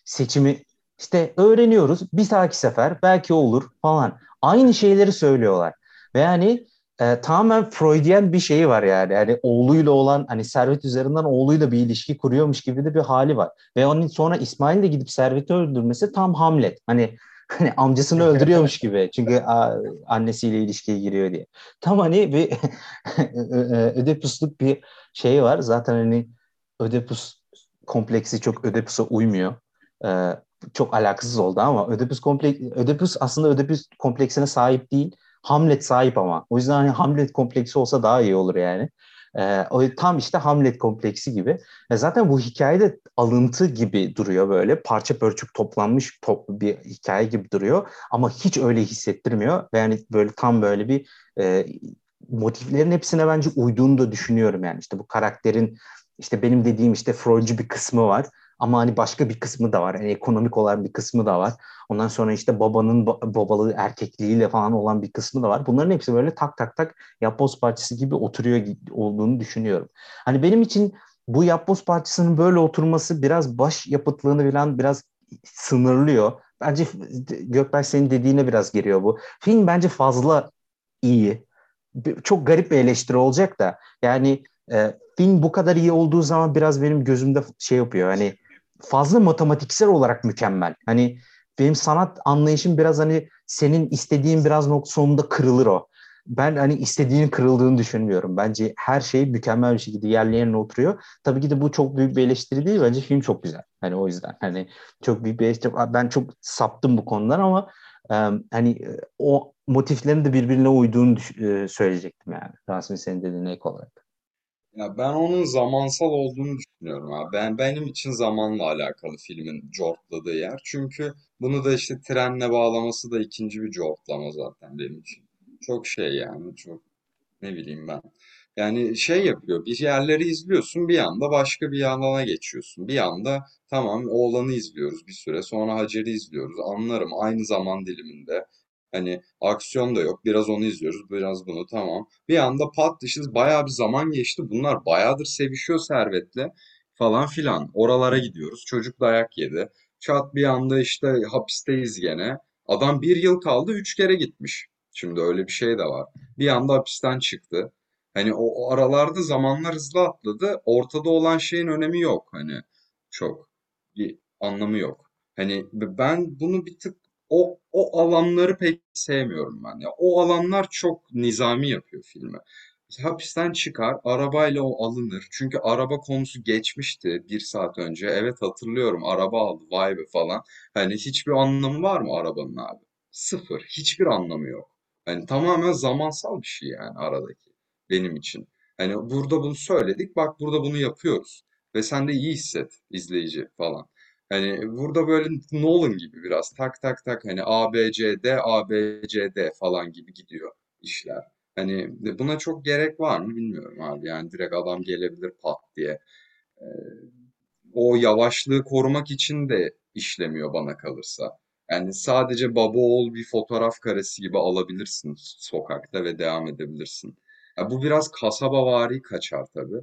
Seçimi işte öğreniyoruz. Bir sonraki sefer belki olur falan. Aynı şeyleri söylüyorlar. Ve yani e, tamamen Freudian bir şeyi var yani. Yani oğluyla olan hani Servet üzerinden oğluyla bir ilişki kuruyormuş gibi de bir hali var. Ve onun sonra İsmail de gidip Servet'i öldürmesi tam Hamlet. Hani hani amcasını öldürüyormuş gibi. Çünkü a, annesiyle ilişkiye giriyor diye. Tam hani bir Ödepusluk bir şey var. Zaten hani Ödepus kompleksi çok Ödepus'a uymuyor. Ee, çok alakasız oldu ama Ödipus kompleks Ödipus aslında Ödipus kompleksine sahip değil. Hamlet sahip ama. O yüzden hani Hamlet kompleksi olsa daha iyi olur yani. Ee, o tam işte Hamlet kompleksi gibi. E zaten bu hikayede alıntı gibi duruyor böyle. Parça pörçük toplanmış top, bir hikaye gibi duruyor. Ama hiç öyle hissettirmiyor. Ve yani böyle tam böyle bir e, motiflerin hepsine bence uyduğunu da düşünüyorum yani. işte bu karakterin işte benim dediğim işte Freudcu bir kısmı var. Ama hani başka bir kısmı da var. Yani ekonomik olan bir kısmı da var. Ondan sonra işte babanın babalığı erkekliğiyle falan olan bir kısmı da var. Bunların hepsi böyle tak tak tak yapboz parçası gibi oturuyor olduğunu düşünüyorum. Hani benim için bu yapboz parçasının böyle oturması biraz baş yapıtlığını falan biraz sınırlıyor. Bence Gökberk senin dediğine biraz giriyor bu. Film bence fazla iyi. Çok garip bir eleştiri olacak da. Yani e, film bu kadar iyi olduğu zaman biraz benim gözümde şey yapıyor. Hani fazla matematiksel olarak mükemmel. Hani benim sanat anlayışım biraz hani senin istediğin biraz nokta sonunda kırılır o. Ben hani istediğinin kırıldığını düşünmüyorum. Bence her şey mükemmel bir şekilde yerli yerine oturuyor. Tabii ki de bu çok büyük bir eleştiri değil. Bence film çok güzel. Hani o yüzden hani çok büyük bir eleştiri. Ben çok saptım bu konudan ama e, hani o motiflerin de birbirine uyduğunu e, söyleyecektim yani. Rasim senin dediğine ek olarak. Ya ben onun zamansal olduğunu düşünüyorum abi. Ben benim için zamanla alakalı filmin cortladığı yer. Çünkü bunu da işte trenle bağlaması da ikinci bir cortlama zaten benim için. Çok şey yani çok ne bileyim ben. Yani şey yapıyor bir yerleri izliyorsun bir anda başka bir alana geçiyorsun. Bir anda tamam oğlanı izliyoruz bir süre sonra Hacer'i izliyoruz anlarım aynı zaman diliminde. Hani aksiyon da yok. Biraz onu izliyoruz, biraz bunu tamam. Bir anda pat dışız bayağı bir zaman geçti. Bunlar bayağıdır sevişiyor Servet'le falan filan. Oralara gidiyoruz. Çocuk dayak yedi. Çat bir anda işte hapisteyiz gene. Adam bir yıl kaldı, üç kere gitmiş. Şimdi öyle bir şey de var. Bir anda hapisten çıktı. Hani o, o aralarda zamanlar hızlı atladı. Ortada olan şeyin önemi yok. Hani çok bir anlamı yok. Hani ben bunu bir tık o o alanları pek sevmiyorum ben. Ya o alanlar çok nizami yapıyor filmi. Hapisten çıkar, arabayla o alınır. Çünkü araba konusu geçmişti bir saat önce. Evet hatırlıyorum araba aldı vay be falan. Hani hiçbir anlamı var mı arabanın abi? Sıfır. Hiçbir anlamı yok. Hani tamamen zamansal bir şey yani aradaki benim için. Hani burada bunu söyledik bak burada bunu yapıyoruz. Ve sen de iyi hisset izleyici falan. Hani burada böyle Nolan gibi biraz tak tak tak hani A, B, C, D, A, B, C, D falan gibi gidiyor işler. Hani buna çok gerek var mı bilmiyorum abi. Yani direkt adam gelebilir pat diye. O yavaşlığı korumak için de işlemiyor bana kalırsa. Yani sadece baba oğul bir fotoğraf karesi gibi alabilirsin sokakta ve devam edebilirsin. Ya bu biraz kasabavari kaçar tabii.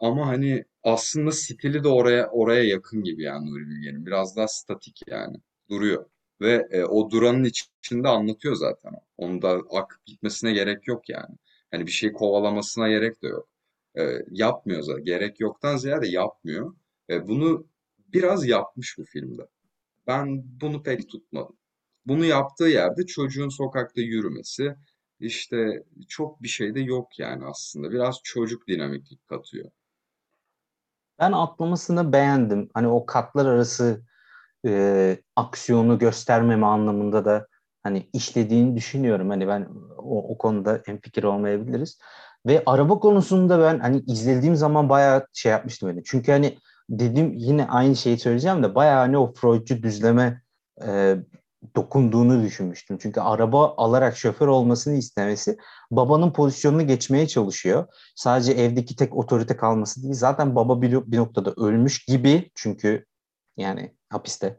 Ama hani aslında stili de oraya oraya yakın gibi yani Nuri Bilge'nin. Biraz daha statik yani. Duruyor. Ve e, o duranın içinde anlatıyor zaten. Onu da akıp gitmesine gerek yok yani. Hani bir şey kovalamasına gerek de yok. E, yapmıyor zaten. Gerek yoktan ziyade yapmıyor. E, bunu biraz yapmış bu filmde. Ben bunu pek tutmadım. Bunu yaptığı yerde çocuğun sokakta yürümesi, işte çok bir şey de yok yani aslında. Biraz çocuk dinamiklik katıyor. Ben atlamasını beğendim. Hani o katlar arası e, aksiyonu göstermeme anlamında da hani işlediğini düşünüyorum. Hani ben o, o konuda en fikir olmayabiliriz. Ve araba konusunda ben hani izlediğim zaman bayağı şey yapmıştım öyle. Çünkü hani dedim yine aynı şeyi söyleyeceğim de bayağı hani o Freudcu düzleme e, dokunduğunu düşünmüştüm. Çünkü araba alarak şoför olmasını istemesi babanın pozisyonunu geçmeye çalışıyor. Sadece evdeki tek otorite kalması değil. Zaten baba bir, bir noktada ölmüş gibi çünkü yani hapiste.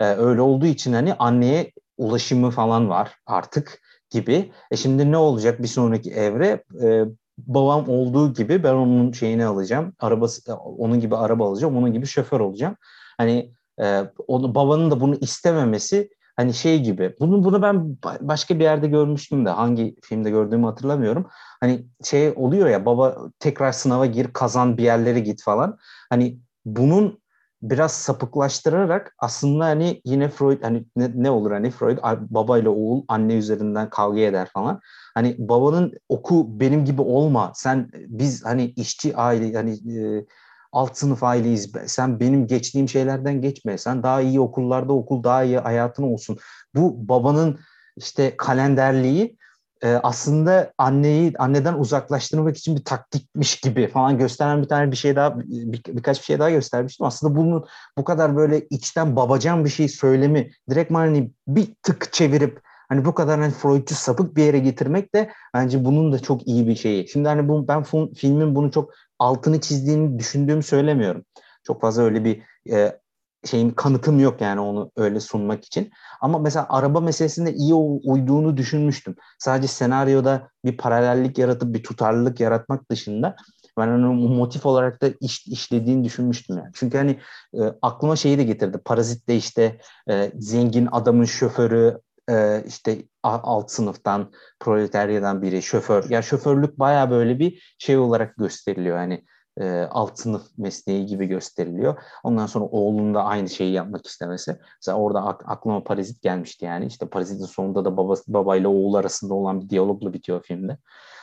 Ee, öyle olduğu için hani anneye ulaşımı falan var artık gibi. E şimdi ne olacak bir sonraki evre? Ee, babam olduğu gibi ben onun şeyini alacağım. Arabası onun gibi araba alacağım. Onun gibi şoför olacağım. Hani e, onu babanın da bunu istememesi hani şey gibi. Bunu bunu ben başka bir yerde görmüştüm de hangi filmde gördüğümü hatırlamıyorum. Hani şey oluyor ya baba tekrar sınava gir kazan bir yerlere git falan. Hani bunun biraz sapıklaştırarak aslında hani yine Freud hani ne, ne olur hani Freud baba ile oğul anne üzerinden kavga eder falan. Hani babanın oku benim gibi olma. Sen biz hani işçi aile hani e, alt sınıf aileyiz. Sen benim geçtiğim şeylerden geçme. Sen daha iyi okullarda okul, daha iyi hayatın olsun. Bu babanın işte kalenderliği e, aslında anneyi anneden uzaklaştırmak için bir taktikmiş gibi falan gösteren bir tane bir şey daha bir, birkaç bir şey daha göstermiştim. Aslında bunun bu kadar böyle içten babacan bir şey söylemi direkt hani bir tık çevirip hani bu kadar hani Freudcu sapık bir yere getirmek de bence bunun da çok iyi bir şeyi. Şimdi hani bu ben filmin bunu çok altını çizdiğini düşündüğümü söylemiyorum. Çok fazla öyle bir e, şeyin kanıtım yok yani onu öyle sunmak için. Ama mesela araba meselesinde iyi uyduğunu düşünmüştüm. Sadece senaryoda bir paralellik yaratıp bir tutarlılık yaratmak dışında ben onu motif olarak da iş, işlediğini düşünmüştüm yani. Çünkü hani e, aklıma şeyi de getirdi. Parazit'te işte e, zengin adamın şoförü e, işte alt sınıftan proletaryadan biri şoför. Ya şoförlük baya böyle bir şey olarak gösteriliyor. Hani e, alt sınıf mesleği gibi gösteriliyor. Ondan sonra oğlunun da aynı şeyi yapmak istemesi. Mesela orada ak- aklıma Parazit gelmişti yani. İşte Parazit'in sonunda da babası, babayla oğul arasında olan bir diyalogla bitiyor filmde.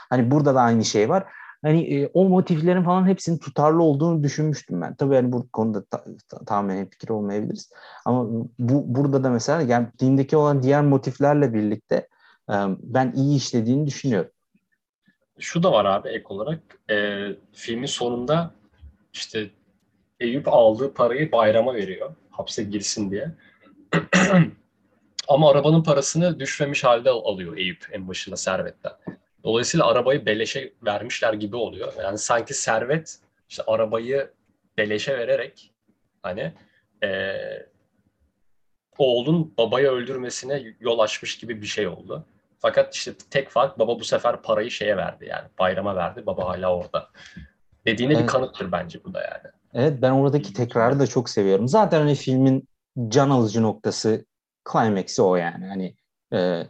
Hani burada da aynı şey var. Hani e, o motiflerin falan hepsinin tutarlı olduğunu düşünmüştüm ben. Tabii hani bu konuda ta, ta, tamamen fikir olmayabiliriz. Ama bu burada da mesela yani dindeki olan diğer motiflerle birlikte e, ben iyi işlediğini düşünüyorum şu da var abi ek olarak. E, filmin sonunda işte Eyüp aldığı parayı bayrama veriyor. Hapse girsin diye. Ama arabanın parasını düşmemiş halde alıyor Eyüp en başında servetten. Dolayısıyla arabayı beleşe vermişler gibi oluyor. Yani sanki servet işte arabayı beleşe vererek hani e, oğlun babayı öldürmesine yol açmış gibi bir şey oldu. Fakat işte tek fark baba bu sefer parayı şeye verdi yani bayrama verdi. Baba hala orada. Dediğine evet. bir kanıttır bence bu da yani. Evet ben oradaki tekrarı da çok seviyorum. Zaten hani filmin can alıcı noktası climax'i o yani. Hani e,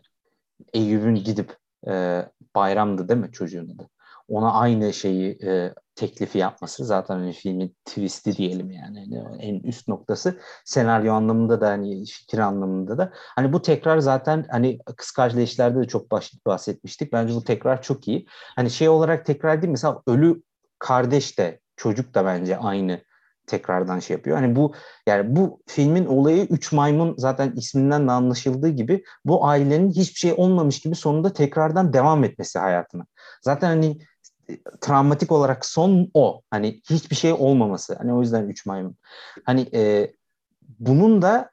Eyüp'ün gidip e, bayramdı değil mi çocuğun adı? Ona aynı şeyi e, teklifi yapması zaten hani filmin twist'i diyelim yani. yani en üst noktası senaryo anlamında da hani fikir anlamında da hani bu tekrar zaten hani kız kardeşlerde de çok bahsetmiştik. Bence bu tekrar çok iyi. Hani şey olarak tekrar değil mesela ölü kardeş de çocuk da bence aynı tekrardan şey yapıyor. Hani bu yani bu filmin olayı üç maymun zaten isminden de anlaşıldığı gibi bu ailenin hiçbir şey olmamış gibi sonunda tekrardan devam etmesi hayatına. Zaten hani travmatik olarak son o. Hani hiçbir şey olmaması. Hani o yüzden üç maymun. Hani e, bunun da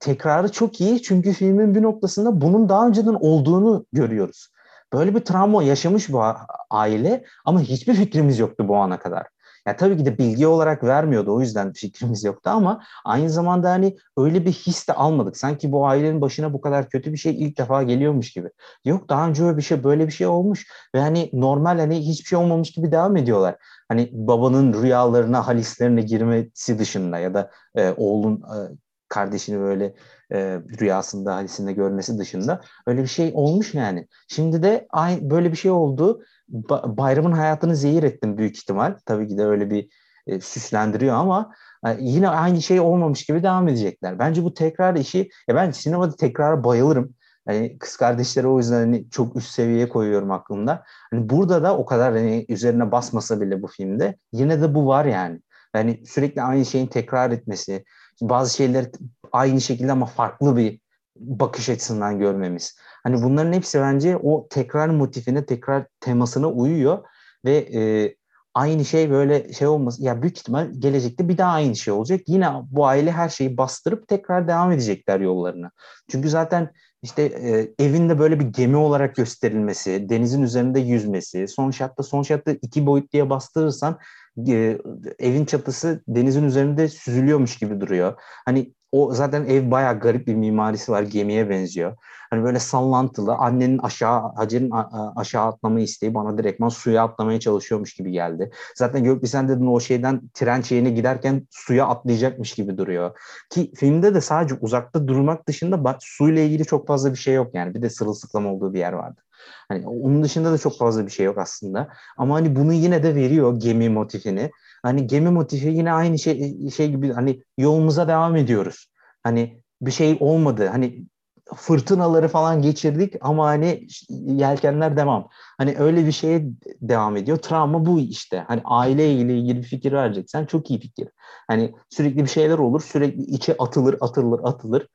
tekrarı çok iyi çünkü filmin bir noktasında bunun daha önceden olduğunu görüyoruz. Böyle bir travma yaşamış bu aile ama hiçbir fikrimiz yoktu bu ana kadar. Ya tabii ki de bilgi olarak vermiyordu o yüzden fikrimiz yoktu ama aynı zamanda hani öyle bir his de almadık. Sanki bu ailenin başına bu kadar kötü bir şey ilk defa geliyormuş gibi. Yok daha önce öyle bir şey böyle bir şey olmuş ve hani normal hani hiçbir şey olmamış gibi devam ediyorlar. Hani babanın rüyalarına, halislerine girmesi dışında ya da e, oğlun e, kardeşini böyle e, rüyasında, halisinde görmesi dışında öyle bir şey olmuş yani. Şimdi de ay, böyle bir şey oldu bayramın hayatını zehir ettim büyük ihtimal. Tabii ki de öyle bir e, süslendiriyor ama e, yine aynı şey olmamış gibi devam edecekler. Bence bu tekrar işi, ya ben sinemada tekrara bayılırım. Hani kız kardeşleri o yüzden hani çok üst seviyeye koyuyorum aklımda. Hani burada da o kadar hani üzerine basmasa bile bu filmde yine de bu var yani. Yani sürekli aynı şeyin tekrar etmesi, bazı şeyleri aynı şekilde ama farklı bir bakış açısından görmemiz. Hani bunların hepsi bence o tekrar motifine, tekrar temasına uyuyor ve e, aynı şey böyle şey olmaz. Ya büyük ihtimal gelecekte bir daha aynı şey olacak. Yine bu aile her şeyi bastırıp tekrar devam edecekler yollarına. Çünkü zaten işte e, evinde böyle bir gemi olarak gösterilmesi, denizin üzerinde yüzmesi, son şatta son şatta iki boyutluya bastırırsan evin çatısı denizin üzerinde süzülüyormuş gibi duruyor. Hani o zaten ev bayağı garip bir mimarisi var. Gemiye benziyor. Hani böyle sallantılı. Annenin aşağı Hacer'in aşağı atlamayı isteği bana direktman suya atlamaya çalışıyormuş gibi geldi. Zaten Gökbisen dedin o şeyden tren şeyine giderken suya atlayacakmış gibi duruyor. Ki filmde de sadece uzakta durmak dışında suyla ilgili çok fazla bir şey yok yani. Bir de sırılsıklam olduğu bir yer vardı. Hani onun dışında da çok fazla bir şey yok aslında. Ama hani bunu yine de veriyor gemi motifini. Hani gemi motifi yine aynı şey şey gibi hani yolumuza devam ediyoruz. Hani bir şey olmadı. Hani fırtınaları falan geçirdik ama hani yelkenler devam. Hani öyle bir şeye devam ediyor. Travma bu işte. Hani aileyle ilgili bir fikir vereceksen çok iyi fikir. Hani sürekli bir şeyler olur. Sürekli içe atılır, atılır, atılır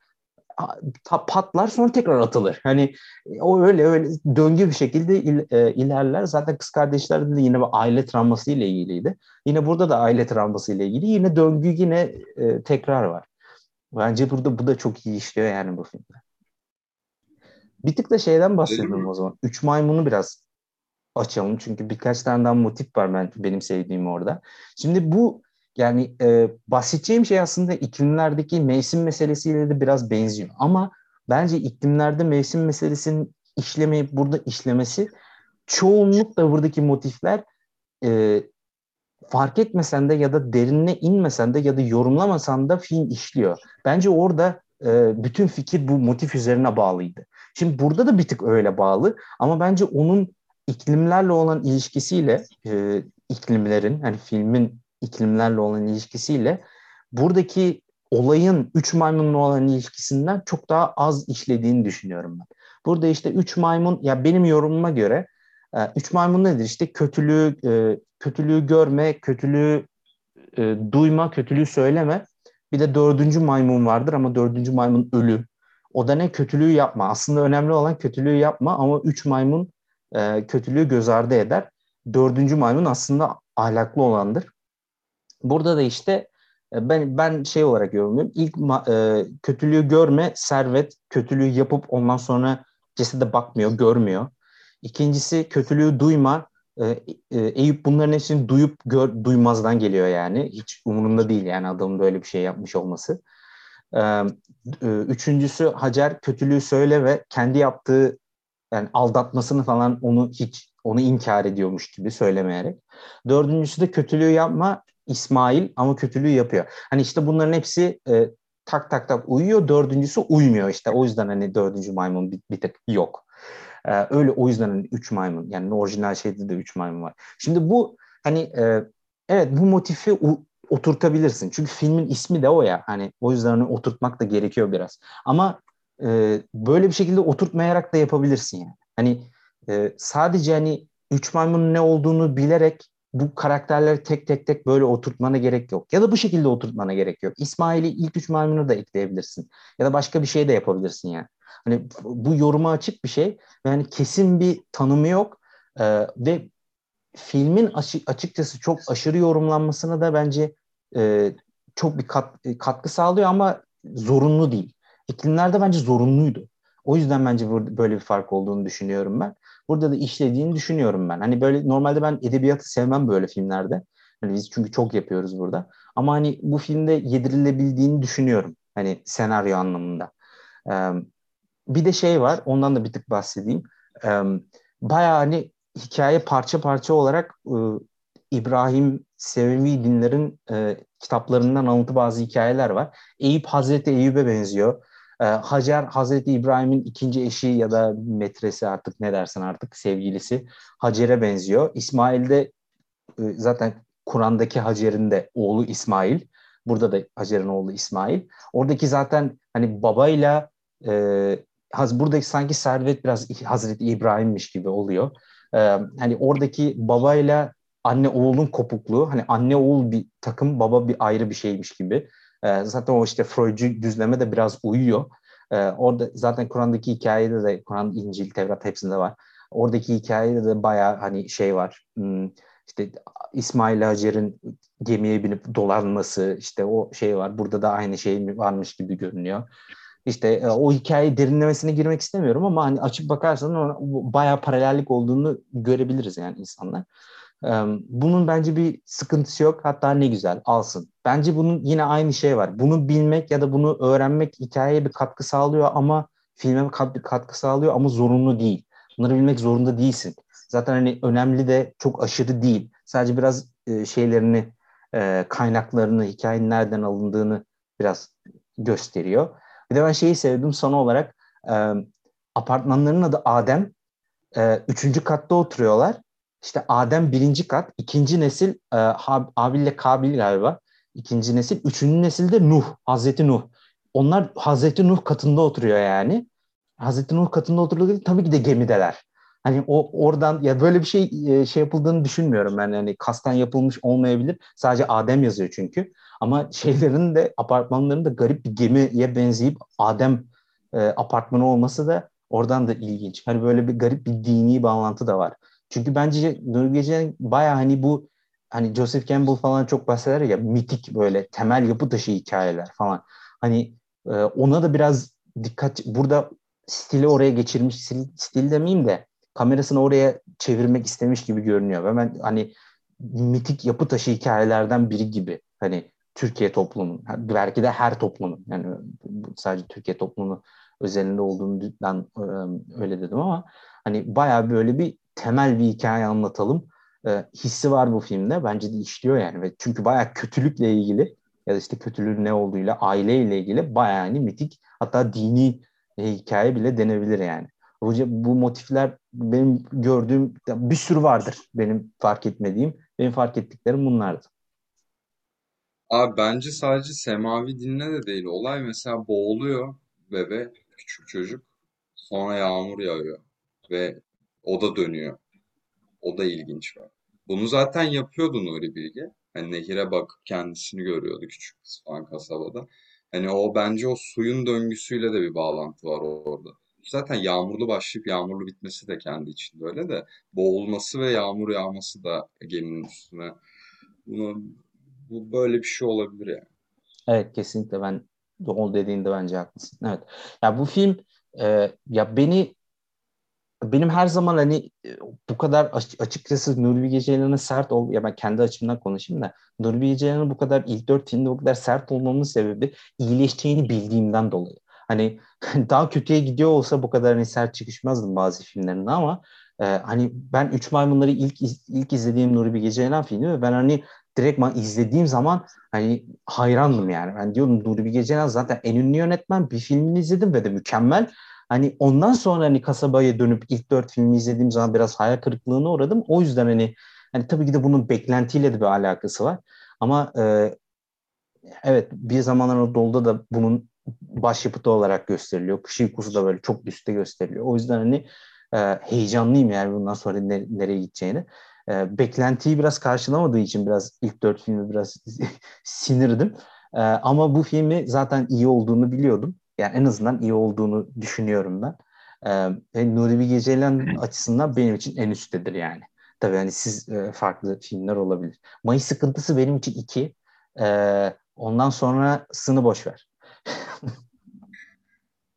patlar sonra tekrar atılır. Hani o öyle öyle döngü bir şekilde il, e, ilerler. Zaten kız kardeşlerde de yine bir aile travması ile ilgiliydi. Yine burada da aile travması ile ilgili yine döngü yine e, tekrar var. Bence burada bu da çok iyi işliyor yani bu filmde. Bir tık da şeyden bahsedelim o zaman. Üç maymunu biraz açalım. Çünkü birkaç tane daha motif var ben, benim sevdiğim orada. Şimdi bu yani e, bahsedeceğim şey aslında iklimlerdeki mevsim meselesiyle de biraz benziyor. Ama bence iklimlerde mevsim meselesinin işlemeyip burada işlemesi çoğunlukla buradaki motifler e, fark etmesen de ya da derinine inmesen de ya da yorumlamasan da film işliyor. Bence orada e, bütün fikir bu motif üzerine bağlıydı. Şimdi burada da bir tık öyle bağlı ama bence onun iklimlerle olan ilişkisiyle e, iklimlerin hani filmin iklimlerle olan ilişkisiyle buradaki olayın üç maymunla olan ilişkisinden çok daha az işlediğini düşünüyorum ben. Burada işte üç maymun ya benim yorumuma göre e, üç maymun nedir? İşte kötülüğü e, kötülüğü görme, kötülüğü e, duyma, kötülüğü söyleme. Bir de dördüncü maymun vardır ama dördüncü maymun ölü. O da ne? Kötülüğü yapma. Aslında önemli olan kötülüğü yapma ama üç maymun kötülüğü göz ardı eder. Dördüncü maymun aslında ahlaklı olandır. Burada da işte e, ben ben şey olarak yorumluyorum. İlk e, kötülüğü görme, servet, kötülüğü yapıp ondan sonra cesede bakmıyor, görmüyor. İkincisi kötülüğü duyma. E, e, Eyüp bunların hepsini duyup gör, duymazdan geliyor yani. Hiç umurunda değil yani adamın böyle bir şey yapmış olması. E, e, üçüncüsü Hacer kötülüğü söyle ve kendi yaptığı yani aldatmasını falan onu hiç onu inkar ediyormuş gibi söylemeyerek. Dördüncüsü de kötülüğü yapma İsmail ama kötülüğü yapıyor. Hani işte bunların hepsi e, tak tak tak uyuyor. Dördüncüsü uymuyor işte. O yüzden hani dördüncü maymun bir, bir tık yok. Ee, öyle o yüzden hani üç maymun. Yani orijinal şeyde de üç maymun var. Şimdi bu hani e, evet bu motifi u, oturtabilirsin. Çünkü filmin ismi de o ya. Hani o yüzden hani oturtmak da gerekiyor biraz. Ama e, böyle bir şekilde oturtmayarak da yapabilirsin yani. Hani e, sadece hani üç maymunun ne olduğunu bilerek bu karakterleri tek tek tek böyle oturtmana gerek yok. Ya da bu şekilde oturtmana gerek yok. İsmail'i ilk üç maymunu da ekleyebilirsin. Ya da başka bir şey de yapabilirsin yani. Hani bu yoruma açık bir şey. Yani kesin bir tanımı yok. Ee, ve filmin açıkçası çok aşırı yorumlanmasına da bence e, çok bir kat, e, katkı sağlıyor ama zorunlu değil. İklimlerde bence zorunluydu. O yüzden bence böyle bir fark olduğunu düşünüyorum ben burada da işlediğini düşünüyorum ben. Hani böyle normalde ben edebiyatı sevmem böyle filmlerde. Hani biz çünkü çok yapıyoruz burada. Ama hani bu filmde yedirilebildiğini düşünüyorum. Hani senaryo anlamında. Ee, bir de şey var. Ondan da bir tık bahsedeyim. Ee, bayağı hani hikaye parça parça olarak e, İbrahim Sevevi dinlerin e, kitaplarından alıntı bazı hikayeler var. Eyüp Hazreti Eyüp'e benziyor. E, Hacer Hazreti İbrahim'in ikinci eşi ya da metresi artık ne dersen artık sevgilisi Hacer'e benziyor. İsmail de e, zaten Kur'an'daki Hacer'in de oğlu İsmail. Burada da Hacer'in oğlu İsmail. Oradaki zaten hani babayla e, buradaki sanki servet biraz Hazreti İbrahim'miş gibi oluyor. E, hani oradaki babayla anne oğulun kopukluğu hani anne oğul bir takım baba bir ayrı bir şeymiş gibi. E, zaten o işte Freudcu düzleme de biraz uyuyor. E, orada zaten Kur'an'daki hikayede de Kur'an, İncil, Tevrat hepsinde var. Oradaki hikayede de bayağı hani şey var. Hmm, işte İsmail Hacer'in gemiye binip dolanması işte o şey var. Burada da aynı şey varmış gibi görünüyor. İşte e, o hikaye derinlemesine girmek istemiyorum ama hani açıp bakarsan bayağı paralellik olduğunu görebiliriz yani insanlar. bunun bence bir sıkıntısı yok. Hatta ne güzel alsın. Bence bunun yine aynı şey var. Bunu bilmek ya da bunu öğrenmek hikayeye bir katkı sağlıyor ama filme bir katkı sağlıyor ama zorunlu değil. Bunları bilmek zorunda değilsin. Zaten hani önemli de çok aşırı değil. Sadece biraz e, şeylerini, e, kaynaklarını, hikayenin nereden alındığını biraz gösteriyor. Bir de ben şeyi sevdim son olarak e, apartmanların adı Adem. E, üçüncü katta oturuyorlar. İşte Adem birinci kat, ikinci nesil e, Abil ile Kabil galiba. İkinci nesil, üçüncü nesil de Nuh, Hazreti Nuh. Onlar Hazreti Nuh katında oturuyor yani. Hazreti Nuh katında oturuyor tabii ki de gemideler. Hani o oradan ya böyle bir şey e, şey yapıldığını düşünmüyorum ben. Yani kasten yapılmış olmayabilir. Sadece Adem yazıyor çünkü. Ama şeylerin de apartmanların da garip bir gemiye benzeyip Adem e, apartmanı olması da oradan da ilginç. Hani böyle bir garip bir dini bağlantı da var. Çünkü bence Nuri Gece'nin baya hani bu hani Joseph Campbell falan çok bahseder ya mitik böyle temel yapı taşı hikayeler falan. Hani e, ona da biraz dikkat burada stili oraya geçirmiş stil, stil demeyeyim de kamerasını oraya çevirmek istemiş gibi görünüyor. Ve ben hani mitik yapı taşı hikayelerden biri gibi hani Türkiye toplumun belki de her toplumun yani sadece Türkiye toplumu özelinde olduğundan öyle dedim ama hani bayağı böyle bir temel bir hikaye anlatalım e, hissi var bu filmde. Bence de işliyor yani. ve Çünkü bayağı kötülükle ilgili ya da işte kötülüğün ne olduğuyla aileyle ilgili bayağı hani mitik hatta dini e, hikaye bile denebilir yani. Bu, bu motifler benim gördüğüm bir sürü vardır benim fark etmediğim. Benim fark ettiklerim bunlardı. Abi bence sadece semavi dinle de değil. Olay mesela boğuluyor bebe, küçük çocuk. Sonra yağmur yağıyor ve o da dönüyor. O da ilginç var. Bunu zaten yapıyordu Nuri Bilge. Hani nehire bakıp kendisini görüyordu küçük falan kasabada. Hani o bence o suyun döngüsüyle de bir bağlantı var orada. Zaten yağmurlu başlayıp yağmurlu bitmesi de kendi içinde öyle de boğulması ve yağmur yağması da geminin üstüne. Bunu, bu böyle bir şey olabilir yani. Evet kesinlikle ben o dediğinde bence haklısın. Evet. Ya bu film e, ya beni benim her zaman hani e, bu kadar açıkçası Nuri Bilge Ceylan'ın sert ol ya ben kendi açımdan konuşayım da Nuri Bilge Ceylan'ın bu kadar ilk dört filmde bu kadar sert olmamın sebebi iyileşeceğini bildiğimden dolayı. Hani daha kötüye gidiyor olsa bu kadar hani sert çıkışmazdım bazı filmlerinde ama e, hani ben Üç Maymunları ilk ilk izlediğim Nuri Bilge Ceylan filmi ve ben hani direktman izlediğim zaman hani hayrandım yani. Ben diyorum Nuri Bilge Ceylan zaten en ünlü yönetmen bir filmini izledim ve de mükemmel. Hani ondan sonra hani kasabaya dönüp ilk dört filmi izlediğim zaman biraz hayal kırıklığına uğradım. O yüzden hani hani tabii ki de bunun beklentiyle de bir alakası var. Ama e, evet bir zamanlar Anadolu'da da bunun başyapıtı olarak gösteriliyor. Kış uykusu da böyle çok üstte gösteriliyor. O yüzden hani e, heyecanlıyım yani bundan sonra ne, nereye gideceğini. E, beklentiyi biraz karşılamadığı için biraz ilk dört filmi biraz sinirdim. E, ama bu filmi zaten iyi olduğunu biliyordum. Yani en azından iyi olduğunu düşünüyorum ben. Ee, Nuri Bilge Ceylan açısından benim için en üsttedir yani. Tabii hani siz e, farklı filmler olabilir. Mayıs sıkıntısı benim için iki. Ee, ondan sonra sını boş ver.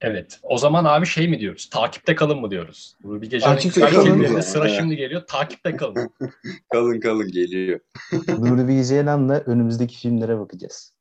evet. O zaman abi şey mi diyoruz? Takipte kalın mı diyoruz? Nuri Bilge Ceylan'ın sıra şimdi geliyor. Takipte kalın. kalın kalın geliyor. Nuri Bilge Ceylan'la önümüzdeki filmlere bakacağız.